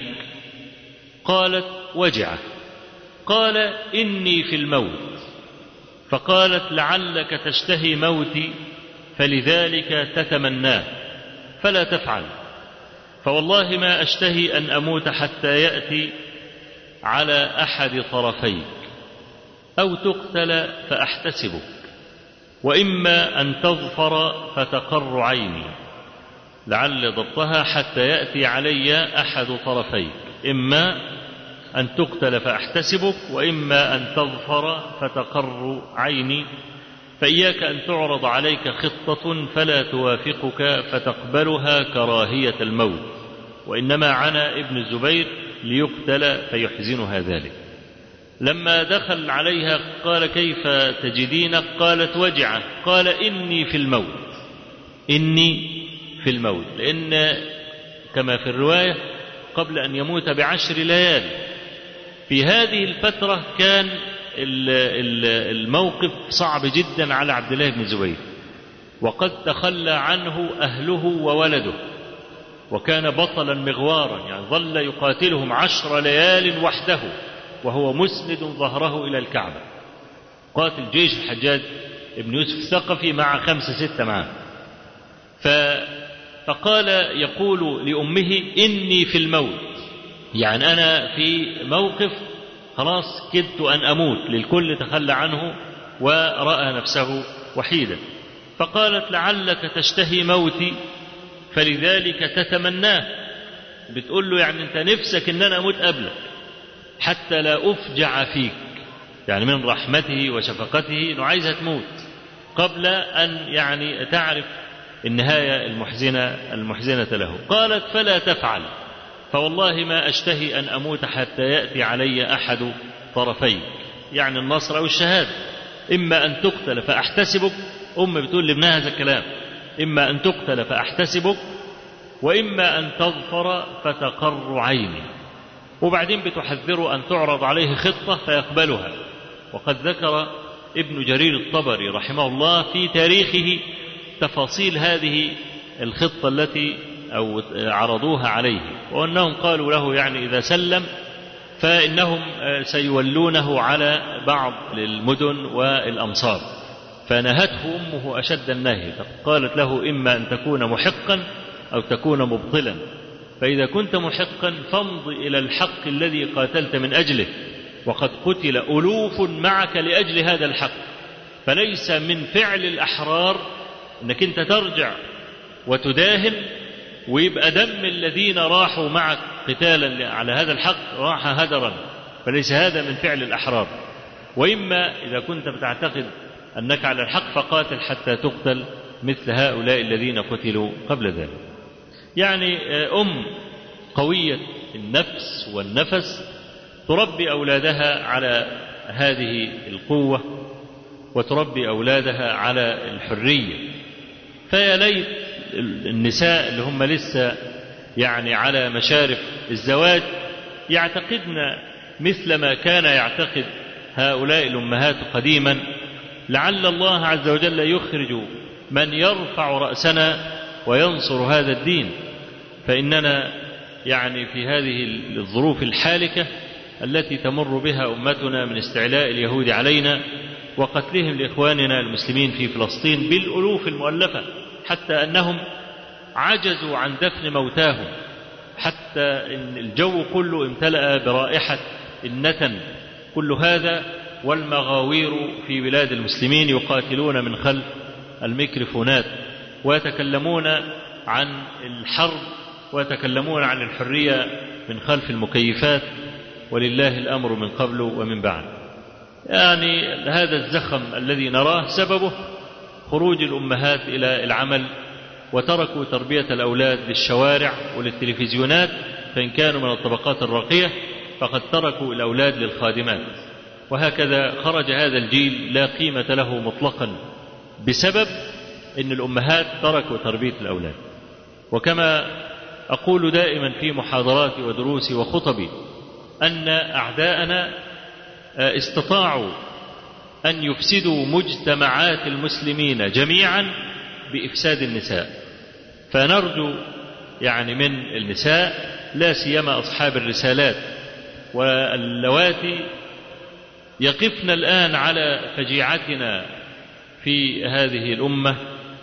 قالت وجعة. قال إني في الموت. فقالت لعلك تشتهي موتي فلذلك تتمناه فلا تفعل. فوالله ما أشتهي أن أموت حتى يأتي على أحد طرفيك أو تقتل فأحتسبك وإما أن تظفر فتقر عيني. لعل ضبطها حتى يأتي علي أحد طرفيك إما أن تقتل فأحتسبك وإما أن تظفر فتقر عيني. فإياك أن تعرض عليك خطة فلا توافقك فتقبلها كراهية الموت. وإنما عنا ابن الزبير ليقتل فيحزنها ذلك. لما دخل عليها قال كيف تجدينك قالت وجعة قال إني في الموت. إني في الموت. لأن كما في الرواية قبل أن يموت بعشر ليال في هذه الفترة كان الموقف صعب جدا على عبد الله بن الزبير وقد تخلى عنه أهله وولده. وكان بطلا مغوارا يعني ظل يقاتلهم عشر ليال وحده وهو مسند ظهره إلى الكعبة. قاتل جيش الحجاج ابن يوسف الثقفي مع خمسة ستة معه. فقال يقول لأمه إني في الموت. يعني أنا في موقف خلاص كدت أن أموت للكل تخلى عنه ورأى نفسه وحيدا. فقالت لعلك تشتهي موتي فلذلك تتمناه. بتقول له يعني أنت نفسك إن أنا أموت قبلك حتى لا أفجع فيك. يعني من رحمته وشفقته إنه عايزها تموت قبل أن يعني تعرف النهاية المحزنه المحزنة له. قالت فلا تفعل. فوالله ما أشتهي أن أموت حتى يأتي علي أحد طرفيك يعني النصر أو الشهادة. إما أن تقتل فأحتسبك. أم بتقول لابنها هذا الكلام. إما أن تقتل فأحتسبك. وإما أن تظفر فتقر عيني. وبعدين بتحذره أن تعرض عليه خطة فيقبلها. وقد ذكر ابن جرير الطبري رحمه الله في تاريخه تفاصيل هذه الخطة التي أو عرضوها عليه. وأنهم قالوا له يعني إذا سلم فإنهم سيولونه على بعض المدن والأمصار. فنهته أمه أشد النهي قالت له إما أن تكون محقا أو تكون مبطلا. فإذا كنت محقا فامض إلى الحق الذي قاتلت من أجله وقد قتل ألوف معك لأجل هذا الحق. فليس من فعل الأحرار أنك أنت ترجع وتداهن ويبقى دم الذين راحوا معك قتالا على هذا الحق راح هدرا فليس هذا من فعل الأحرار. وإما إذا كنت بتعتقد أنك على الحق فقاتل حتى تقتل مثل هؤلاء الذين قتلوا قبل ذلك. يعني أم قوية النفس والنفس تربي أولادها على هذه القوة وتربي أولادها على الحرية. فيا ليت النساء اللي هم لسه يعني على مشارف الزواج يعتقدن مثل ما كان يعتقد هؤلاء الأمهات قديما. لعل الله عز وجل يخرج من يرفع رأسنا وينصر هذا الدين. فإننا يعني في هذه الظروف الحالكة التي تمر بها أمتنا من استعلاء اليهود علينا وقتلهم لإخواننا المسلمين في فلسطين بالألوف المؤلفة. حتى أنهم عجزوا عن دفن موتاهم حتى إن الجو كله امتلأ برائحة النتن. كل هذا والمغاوير في بلاد المسلمين يقاتلون من خلف الميكروفونات ويتكلمون عن الحرب ويتكلمون عن الحرية من خلف المكيفات ولله الأمر من قبل ومن بعد. يعني هذا الزخم الذي نراه سببه خروج الأمهات إلى العمل وتركوا تربية الأولاد للشوارع وللتلفزيونات فإن كانوا من الطبقات الراقية فقد تركوا الأولاد للخادمات. وهكذا خرج هذا الجيل لا قيمة له مطلقا بسبب أن الأمهات تركوا تربية الأولاد. وكما أقول دائما في محاضراتي ودروسي وخطبي أن أعداءنا استطاعوا أن يفسدوا مجتمعات المسلمين جميعا بإفساد النساء. فنرجو يعني من النساء لا سيما أصحاب الرسالات واللواتي يقفن الآن على فجيعتنا في هذه الأمة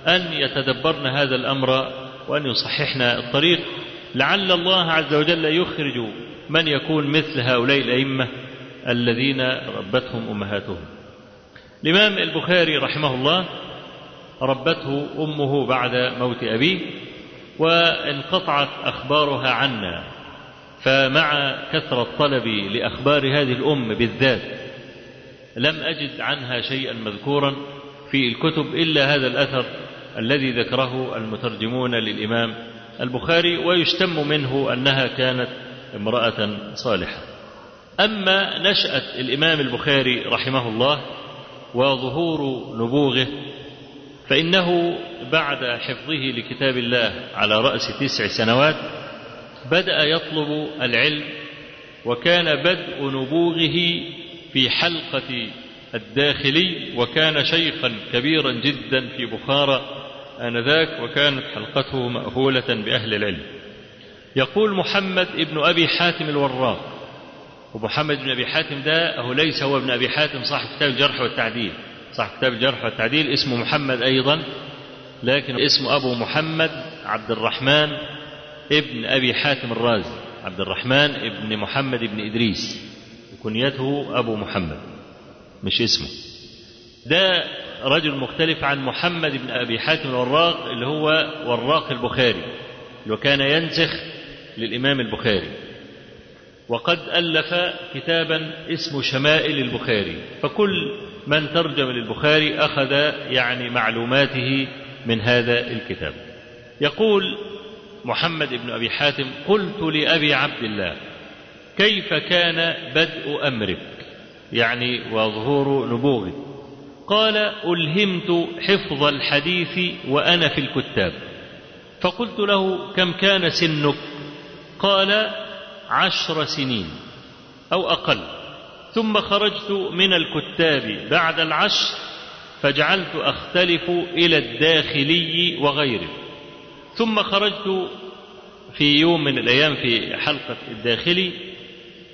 أن يتدبرن هذا الأمر وأن يصححن الطريق. لعل الله عز وجل يخرج من يكون مثل هؤلاء الأئمة الذين ربتهم أمهاتهم. الإمام البخاري رحمه الله ربته أمه بعد موت أبيه وانقطعت أخبارها عنا فمع كثرة طلبي لأخبار هذه الأم بالذات لم أجد عنها شيئا مذكورا في الكتب إلا هذا الأثر الذي ذكره المترجمون للإمام البخاري ويشتم منه أنها كانت امرأة صالحة. أما نشأة الإمام البخاري رحمه الله وظهور نبوغه فإنه بعد حفظه لكتاب الله على رأس تسع سنوات بدأ يطلب العلم وكان بدء نبوغه في حلقة الداخلي وكان شيخا كبيرا جدا في بخارى آنذاك وكانت حلقته مأهولة بأهل العلم. يقول محمد ابن أبي حاتم الوراق ومحمد بن أبي حاتم ده هو ليس هو ابن أبي حاتم صاحب كتاب الجرح والتعديل. صاحب كتاب الجرح والتعديل اسمه محمد أيضا لكن اسمه أبو محمد عبد الرحمن ابن أبي حاتم الرازي. عبد الرحمن ابن محمد ابن إدريس. وكنيته أبو محمد مش اسمه. ده رجل مختلف عن محمد بن أبي حاتم الوراق اللي هو وراق البخاري اللي كان ينسخ للإمام البخاري. وقد ألف كتابا اسمه شمائل البخاري فكل من ترجم للبخاري أخذ يعني معلوماته من هذا الكتاب. يقول محمد بن أبي حاتم قلت لأبي عبد الله كيف كان بدء أمرك؟ يعني وظهور نبوغك. قال ألهمت حفظ الحديث وأنا في الكتاب. فقلت له كم كان سنك؟ قال عشر سنين أو أقل. ثم خرجت من الكتاب بعد العشر فجعلت أختلف إلى الداخلي وغيره. ثم خرجت في يوم من الأيام في حلقة الداخلي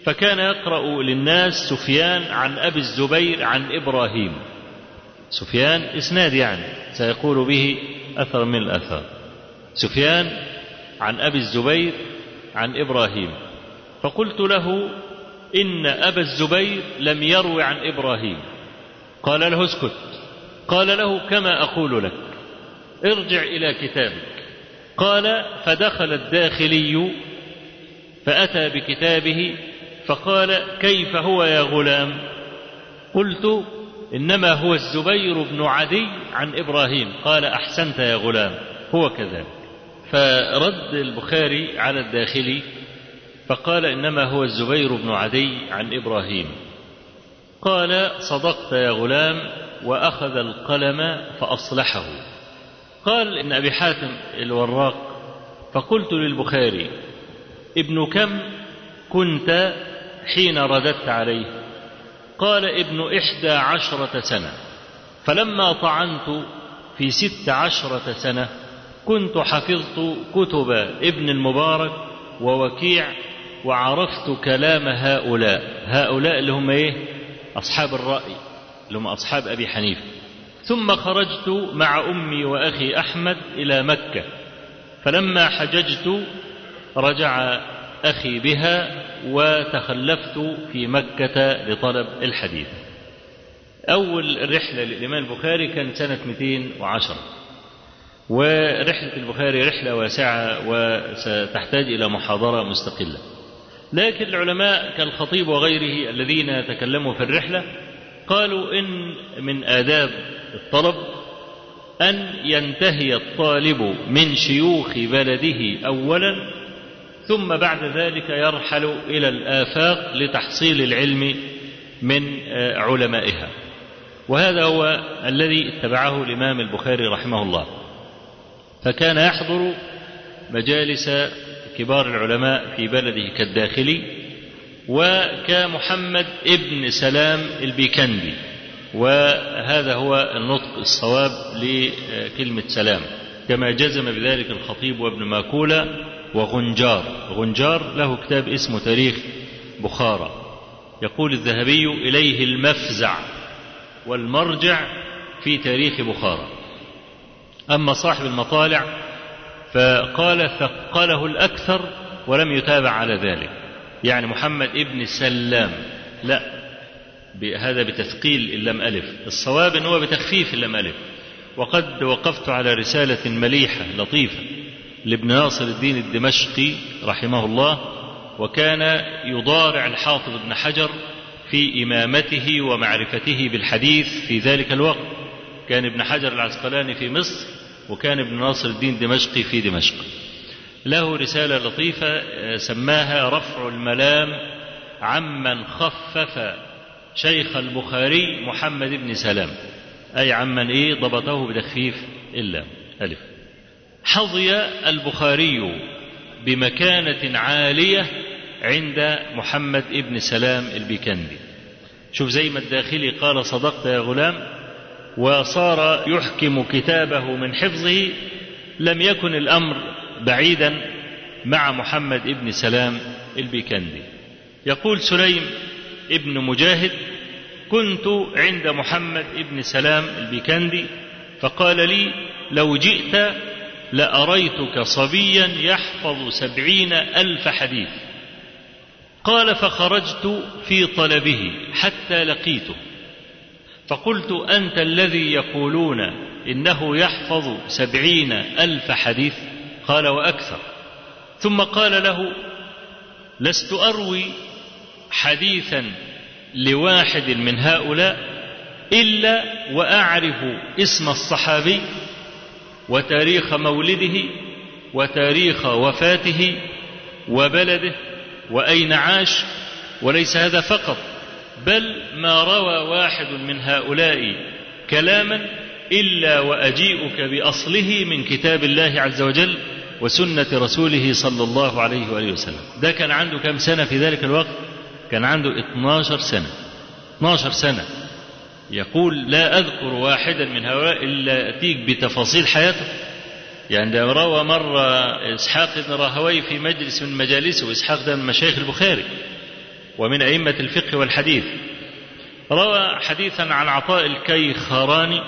فكان يقرأ للناس سفيان عن أبي الزبير عن إبراهيم. سفيان إسناد يعني سيقول به أثر من الأثار سفيان عن أبي الزبير عن إبراهيم. فقلت له إن أبا الزبير لم يروي عن إبراهيم. قال له اسكت. قال له كما أقول لك. ارجع إلى كتابك. قال فدخل الداخلي فأتى بكتابه فقال كيف هو يا غلام؟ قلت إنما هو الزبير بن عدي عن إبراهيم. قال أحسنت يا غلام. هو كذلك. فرد البخاري على الداخلي فقال إنما هو الزبير بن عدي عن إبراهيم. قال صدقت يا غلام وأخذ القلم فأصلحه. قال إن أبي حاتم الوراق فقلت للبخاري ابن كم كنت حين رددت عليه؟ قال ابن إحدى عشرة سنة. فلما طعنت في ست عشرة سنة كنت حفظت كتب ابن المبارك ووكيع وعرفت كلام هؤلاء. هؤلاء اللي هم إيه؟ أصحاب الرأي اللي هم أصحاب أبي حنيفة. ثم خرجت مع أمي وأخي أحمد إلى مكة. فلما حججت رجع أخي بها وتخلفت في مكة لطلب الحديث. أول رحلة للإمام البخاري كانت سنة 210 ورحلة البخاري رحلة واسعة وستحتاج إلى محاضرة مستقلة. لكن العلماء كالخطيب وغيره الذين تكلموا في الرحلة قالوا إن من آداب الطلب أن ينتهي الطالب من شيوخ بلده أولا ثم بعد ذلك يرحل إلى الآفاق لتحصيل العلم من علمائها. وهذا هو الذي اتبعه الإمام البخاري رحمه الله. فكان يحضر مجالس كبار العلماء في بلده كالداخلي وكمحمد ابن سلام البيكندي وهذا هو النطق الصواب لكلمة سلام. كما جزم بذلك الخطيب وابن ماكولة وغنجار. غنجار له كتاب اسمه تاريخ بخارى. يقول الذهبي إليه المفزع والمرجع في تاريخ بخارى. أما صاحب المطالع فقال ثقله الأكثر ولم يتابع على ذلك. يعني محمد ابن سلام. لا هذا بتثقيل اللام ألف. الصواب أنه بتخفيف اللام ألف. وقد وقفت على رسالة مليحة لطيفة لابن ناصر الدين الدمشقي رحمه الله وكان يضارع الحافظ ابن حجر في إمامته ومعرفته بالحديث في ذلك الوقت. كان ابن حجر العسقلاني في مصر وكان ابن ناصر الدين دمشقي في دمشق. له رسالة لطيفة سماها رفع الملام عمن خفف شيخ البخاري محمد بن سلام. أي عمن إيه؟ ضبطه بتخفيف إلا. ألف. حظي البخاري بمكانة عالية عند محمد ابن سلام البيكندي. شوف زي ما الداخلي قال صدقت يا غلام وصار يحكم كتابه من حفظه لم يكن الأمر بعيدا مع محمد ابن سلام البيكندي. يقول سليم ابن مجاهد كنت عند محمد ابن سلام البيكندي فقال لي لو جئت لأريتك صبيا يحفظ سبعين ألف حديث. قال فخرجت في طلبه حتى لقيته. فقلت أنت الذي يقولون إنه يحفظ سبعين ألف حديث قال وأكثر. ثم قال له لست أروي حديثا لواحد من هؤلاء إلا وأعرف اسم الصحابي وتاريخ مولده وتاريخ وفاته وبلده وأين عاش وليس هذا فقط. بل ما روى واحد من هؤلاء كلاما إلا وأجيئك بأصله من كتاب الله عز وجل وسنة رسوله صلى الله عليه وآله وسلم. ده كان عنده كم سنة في ذلك الوقت؟ كان عنده 12 سنة. 12 سنة. يقول لا أذكر واحدا من هؤلاء إلا أتيك بتفاصيل حياته. يعني ده روى مرة إسحاق بن راهوي في مجلس من مجالسه إسحاق ده من مشايخ البخاري. ومن أئمة الفقه والحديث. روى حديثا عن عطاء الكيخراني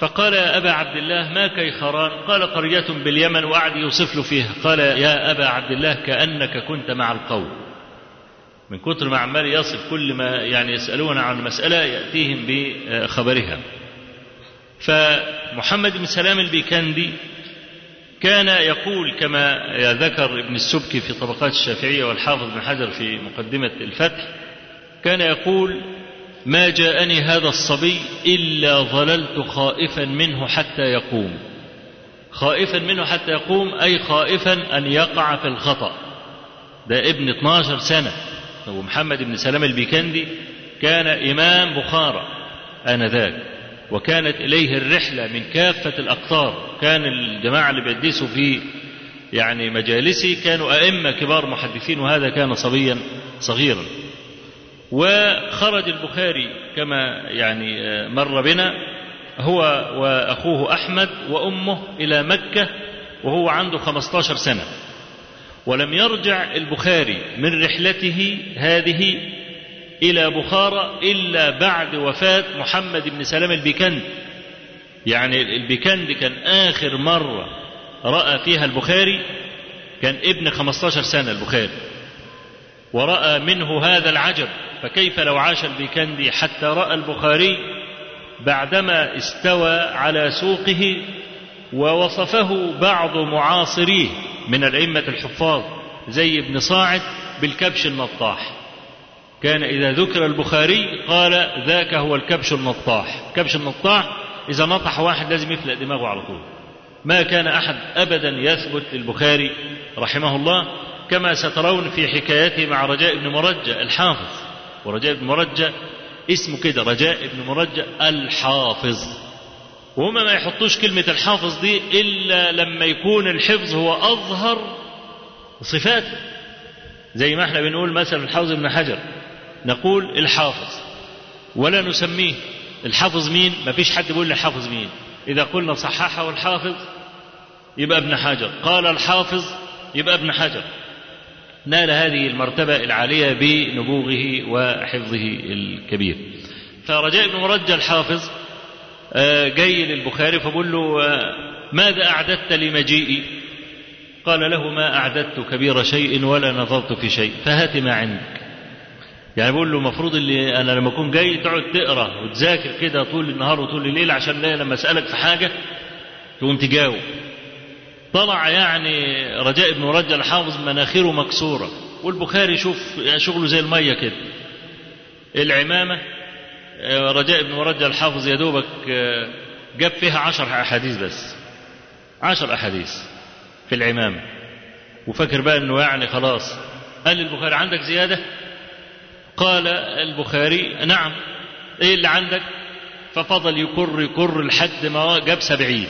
فقال يا أبا عبد الله ما كيخران؟ قال قرية باليمن وقعد يوصف له فيها. قال يا أبا عبد الله كأنك كنت مع القوم. من كثر ما عمال يصف كل ما يعني يسألون عن مسألة يأتيهم بخبرها. فمحمد بن سلام البيكندي كان يقول كما ذكر ابن السبكي في طبقات الشافعية والحافظ بن حجر في مقدمة الفتح كان يقول ما جاءني هذا الصبي إلا ظللت خائفا منه حتى يقوم. خائفا منه حتى يقوم أي خائفا أن يقع في الخطأ. ده ابن 12 سنة. ومحمد بن سلام البيكندي كان إمام بخارى آنذاك. وكانت إليه الرحلة من كافة الأقطار. كان الجماعة اللي بيدسوا في يعني مجالسي كانوا أئمة كبار محدثين وهذا كان صبيا صغيرا. وخرج البخاري كما يعني مر بنا هو وأخوه أحمد وأمه إلى مكة وهو عنده 15 سنة. ولم يرجع البخاري من رحلته هذه إلى بخارى إلا بعد وفاة محمد بن سلام البيكندي يعني البيكندي كان آخر مرة رأى فيها البخاري كان ابن 15 سنة البخاري. ورأى منه هذا العجب فكيف لو عاش البيكندي حتى رأى البخاري بعدما استوى على سوقه ووصفه بعض معاصريه من الأئمة الحفاظ زي ابن صاعد بالكبش النطاح. كان إذا ذكر البخاري قال ذاك هو الكبش النطاح كبش النطاح إذا نطح واحد لازم يفلق دماغه على طول. ما كان أحد أبدا يثبت للبخاري رحمه الله كما سترون في حكايته مع رجاء بن مرجة الحافظ. ورجاء بن مرجة اسمه كده رجاء بن مرجة الحافظ. وهما ما يحطوش كلمة الحافظ دي إلا لما يكون الحفظ هو أظهر صفاته. زي ما إحنا بنقول مثلا الحافظ ابن حجر. نقول الحافظ ولا نسميه الحافظ مين؟ ما فيش حد بيقول الحافظ مين. إذا قلنا صححه الحافظ يبقى ابن حجر. قال الحافظ يبقى ابن حجر. نال هذه المرتبة العالية بنبوغه وحفظه الكبير. فرجاء بن مرجى الحافظ جاي للبخاري فبقول له ماذا أعددت لمجيئي؟ قال له ما أعددت كبير شيء ولا نظرت في شيء فهات ما عندك. يعني بقول له المفروض اللي أنا لما أكون جاي تقعد تقرأ وتذاكر كده طول النهار وطول الليل عشان لما أسألك في حاجة تقوم تجاوب. طلع يعني رجاء بن رجل الحافظ مناخيره مكسورة. والبخاري شوف شغله زي المية كده. العمامة رجاء بن مرجع الحافظ يا دوبك جاب فيها عشر أحاديث بس. عشر أحاديث في العمامة. وفكر بقى أنه يعني خلاص. قال البخاري عندك زيادة؟ قال البخاري نعم. إيه اللي عندك؟ ففضل يكر يكر لحد ما جاب سبعين.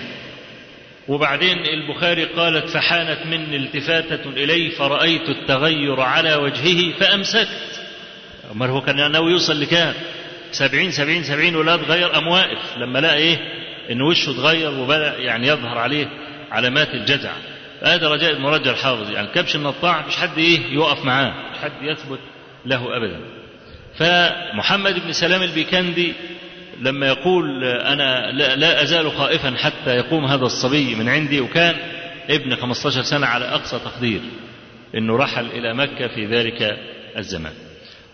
وبعدين البخاري قالت فحانت مني التفاتة إليه فرأيت التغير على وجهه فأمسكت. أمال هو كان ناوي يوصل لكام؟ سبعين سبعين سبعين ولا تغير أم واقف لما لقى إيه؟ إن وشه اتغير وبدأ يعني يظهر عليه علامات الجزع هذا رجاء المرجع الحافظ. يعني كبش النطاع مش حد إيه يقف معاه. مش حد يثبت له أبدا. فمحمد بن سلام البيكندي لما يقول أنا لا, أزال خائفا حتى يقوم هذا الصبي من عندي وكان ابن 15 سنة على أقصى تقدير أنه رحل إلى مكة في ذلك الزمان.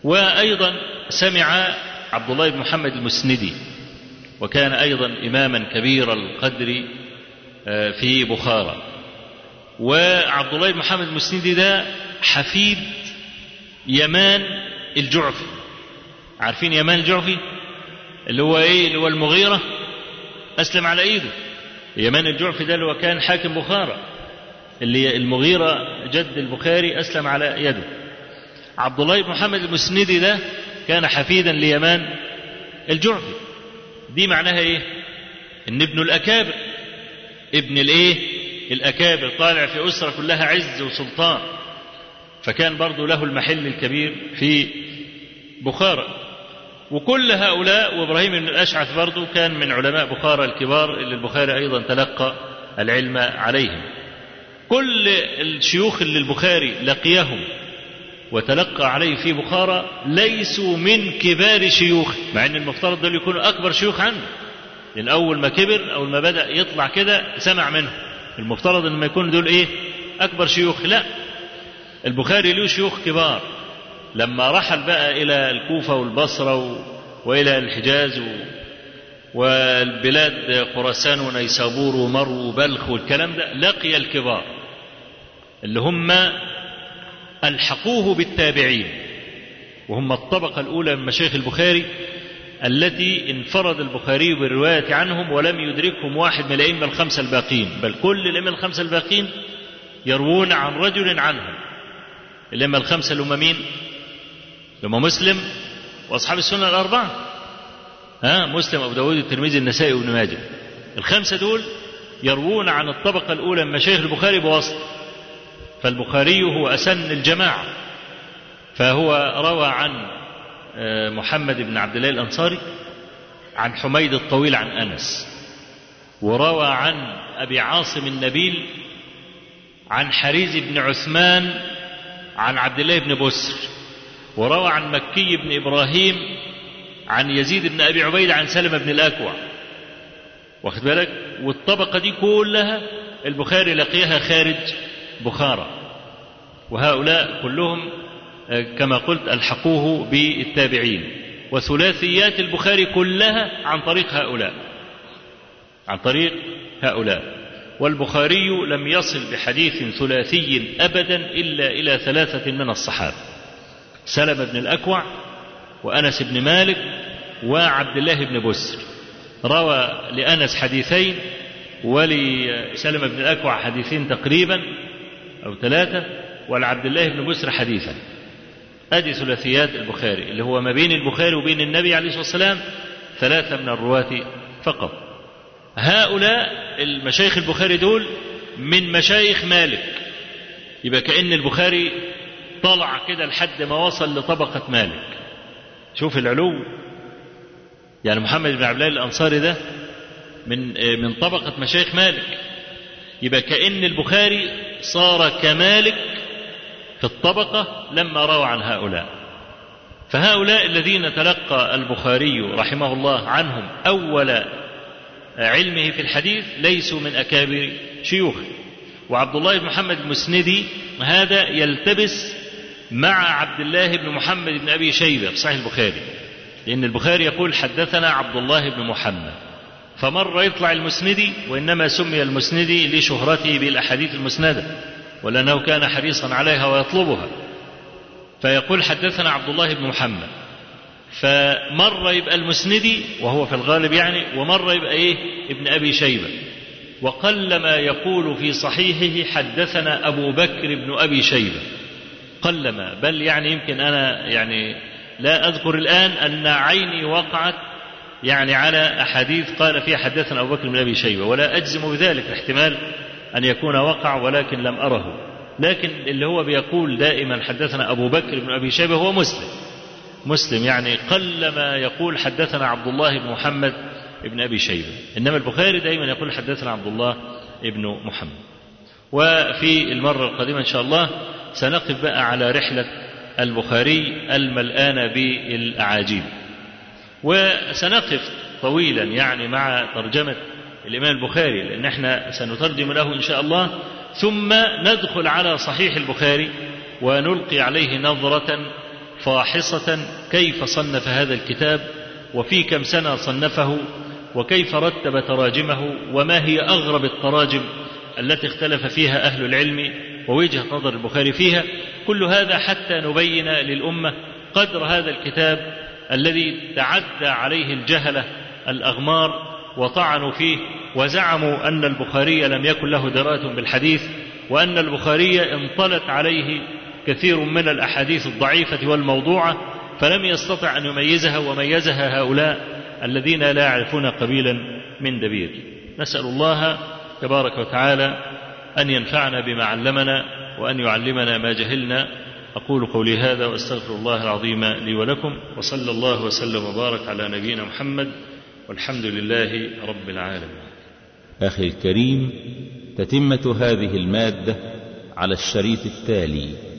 وأيضا سمع عبد الله بن محمد المسندي وكان أيضا إماما كبير القدر في بخارى. وعبد الله بن محمد المسندي ده حفيد يمان الجعفي. عارفين يمان الجعفي اللي هو إيه؟ اللي هو المغيرة؟ أسلم على إيده. يمان الجعفي ده اللي هو كان حاكم بخارى اللي المغيرة جد البخاري أسلم على يده. عبد الله بن محمد المسندي ده كان حفيدا ليمان الجعفي دي معناها إيه؟ إن ابن الأكابر ابن الإيه؟ الأكابر طالع في أسرة كلها عز وسلطان. فكان برضه له المحل الكبير في بخارى وكل هؤلاء وإبراهيم بن الأشعث برضه كان من علماء بخارى الكبار اللي البخاري أيضا تلقى العلم عليهم. كل الشيوخ اللي البخاري لقيهم وتلقى عليه في بخارى ليسوا من كبار شيوخ مع إن المفترض دول يكونوا أكبر شيوخ عنه. لأن أول ما كبر أول ما بدأ يطلع كده سمع منه. المفترض إن ما يكون دول إيه؟ أكبر شيوخ. لا البخاري له شيوخ كبار. لما رحل بقى إلى الكوفة والبصرة و... وإلى الحجاز و... والبلاد خراسان ونيسابور ومرو وبلخ والكلام ده لقي الكبار اللي هم ألحقوه بالتابعين وهم الطبقة الأولى من مشايخ البخاري التي انفرد البخاري بالرواية عنهم ولم يدركهم واحد من الأئمة الخمسة الباقين بل كل الأئمة الخمسة الباقين يروون عن رجل عنهم الأئمة الخمسة اللي هم مين؟ هم مسلم وأصحاب السنة الأربعة. ها مسلم أبو داود الترمذي النسائي وابن ماجه. الخمسة دول يروون عن الطبقة الأولى من مشايخ البخاري بواسطة. فالبخاري هو أسن الجماعة. فهو روى عن محمد بن عبد الله الأنصاري عن حميد الطويل عن أنس. وروى عن أبي عاصم النبيل عن حريز بن عثمان عن عبد الله بن بسر. وروى عن مكي بن إبراهيم عن يزيد بن أبي عبيد عن سلمة بن الأكوع. واخد بالك؟ والطبقة دي كلها البخاري لقيها خارج بخارى. وهؤلاء كلهم كما قلت ألحقوه بالتابعين. وثلاثيات البخاري كلها عن طريق هؤلاء. عن طريق هؤلاء. والبخاري لم يصل بحديث ثلاثي أبدا إلا إلى ثلاثة من الصحابة. سلم بن الأكوع وأنس بن مالك وعبد الله بن بسر. روى لأنس حديثين ولسلم بن الأكوع حديثين تقريبا أو ثلاثة ولعبد الله بن بسر حديثا. أدي ثلاثيات البخاري اللي هو ما بين البخاري وبين النبي عليه الصلاة والسلام ثلاثة من الرواة فقط. هؤلاء المشايخ البخاري دول من مشايخ مالك. يبقى كأن البخاري طلع كده لحد ما وصل لطبقة مالك. شوف العلو يعني محمد بن عبد الله الأنصاري ده من من طبقة مشايخ مالك. يبقى كأن البخاري صار كمالك في الطبقة لما روى عن هؤلاء. فهؤلاء الذين تلقى البخاري رحمه الله عنهم أول علمه في الحديث ليسوا من أكابر شيوخه. وعبد الله بن محمد المسندي هذا يلتبس مع عبد الله بن محمد بن أبي شيبة في صحيح البخاري لأن البخاري يقول حدثنا عبد الله بن محمد. فمرة يطلع المسندي وإنما سمي المسندي لشهرته بالأحاديث المسندة ولأنه كان حريصا عليها ويطلبها. فيقول حدثنا عبد الله بن محمد. فمرة يبقى المسندي وهو في الغالب يعني ومرة يبقى إيه؟ ابن أبي شيبة. وقلما يقول في صحيحه حدثنا أبو بكر بن أبي شيبة. قلما بل يعني يمكن أنا يعني لا أذكر الآن أن عيني وقعت يعني على أحاديث قال فيها حدثنا أبو بكر بن أبي شيبة. ولا أجزم بذلك احتمال أن يكون وقع ولكن لم أره. لكن اللي هو بيقول دائما حدثنا أبو بكر بن أبي شيبة هو مسلم. مسلم يعني قلما يقول حدثنا عبد الله بن محمد بن أبي شيبة. إنما البخاري دائما يقول حدثنا عبد الله بن محمد. وفي المرة القادمة إن شاء الله سنقف بقى على رحلة البخاري الملآن بالأعاجيب. وسنقف طويلا يعني مع ترجمة الإمام البخاري لأن إحنا سنترجم له إن شاء الله. ثم ندخل على صحيح البخاري ونلقي عليه نظرة فاحصة كيف صنف هذا الكتاب وفي كم سنة صنفه وكيف رتب تراجمه وما هي أغرب التراجم التي اختلف فيها أهل العلم ووجهة نظر البخاري فيها. كل هذا حتى نبين للأمة قدر هذا الكتاب الذي تعدى عليه الجهلة الأغمار وطعنوا فيه وزعموا أن البخاري لم يكن له دراية بالحديث وأن البخاري انطلت عليه كثير من الأحاديث الضعيفة والموضوعة فلم يستطع أن يميزها وميزها هؤلاء الذين لا يعرفون قبيلا من دبير. نسأل الله تبارك وتعالى أن ينفعنا بما علمنا وأن يعلمنا ما جهلنا. أقول قولي هذا وأستغفر الله العظيم لي ولكم وصلى الله وسلم وبارك على نبينا محمد والحمد لله رب العالمين. أخي الكريم تتمة هذه المادة على الشريط التالي.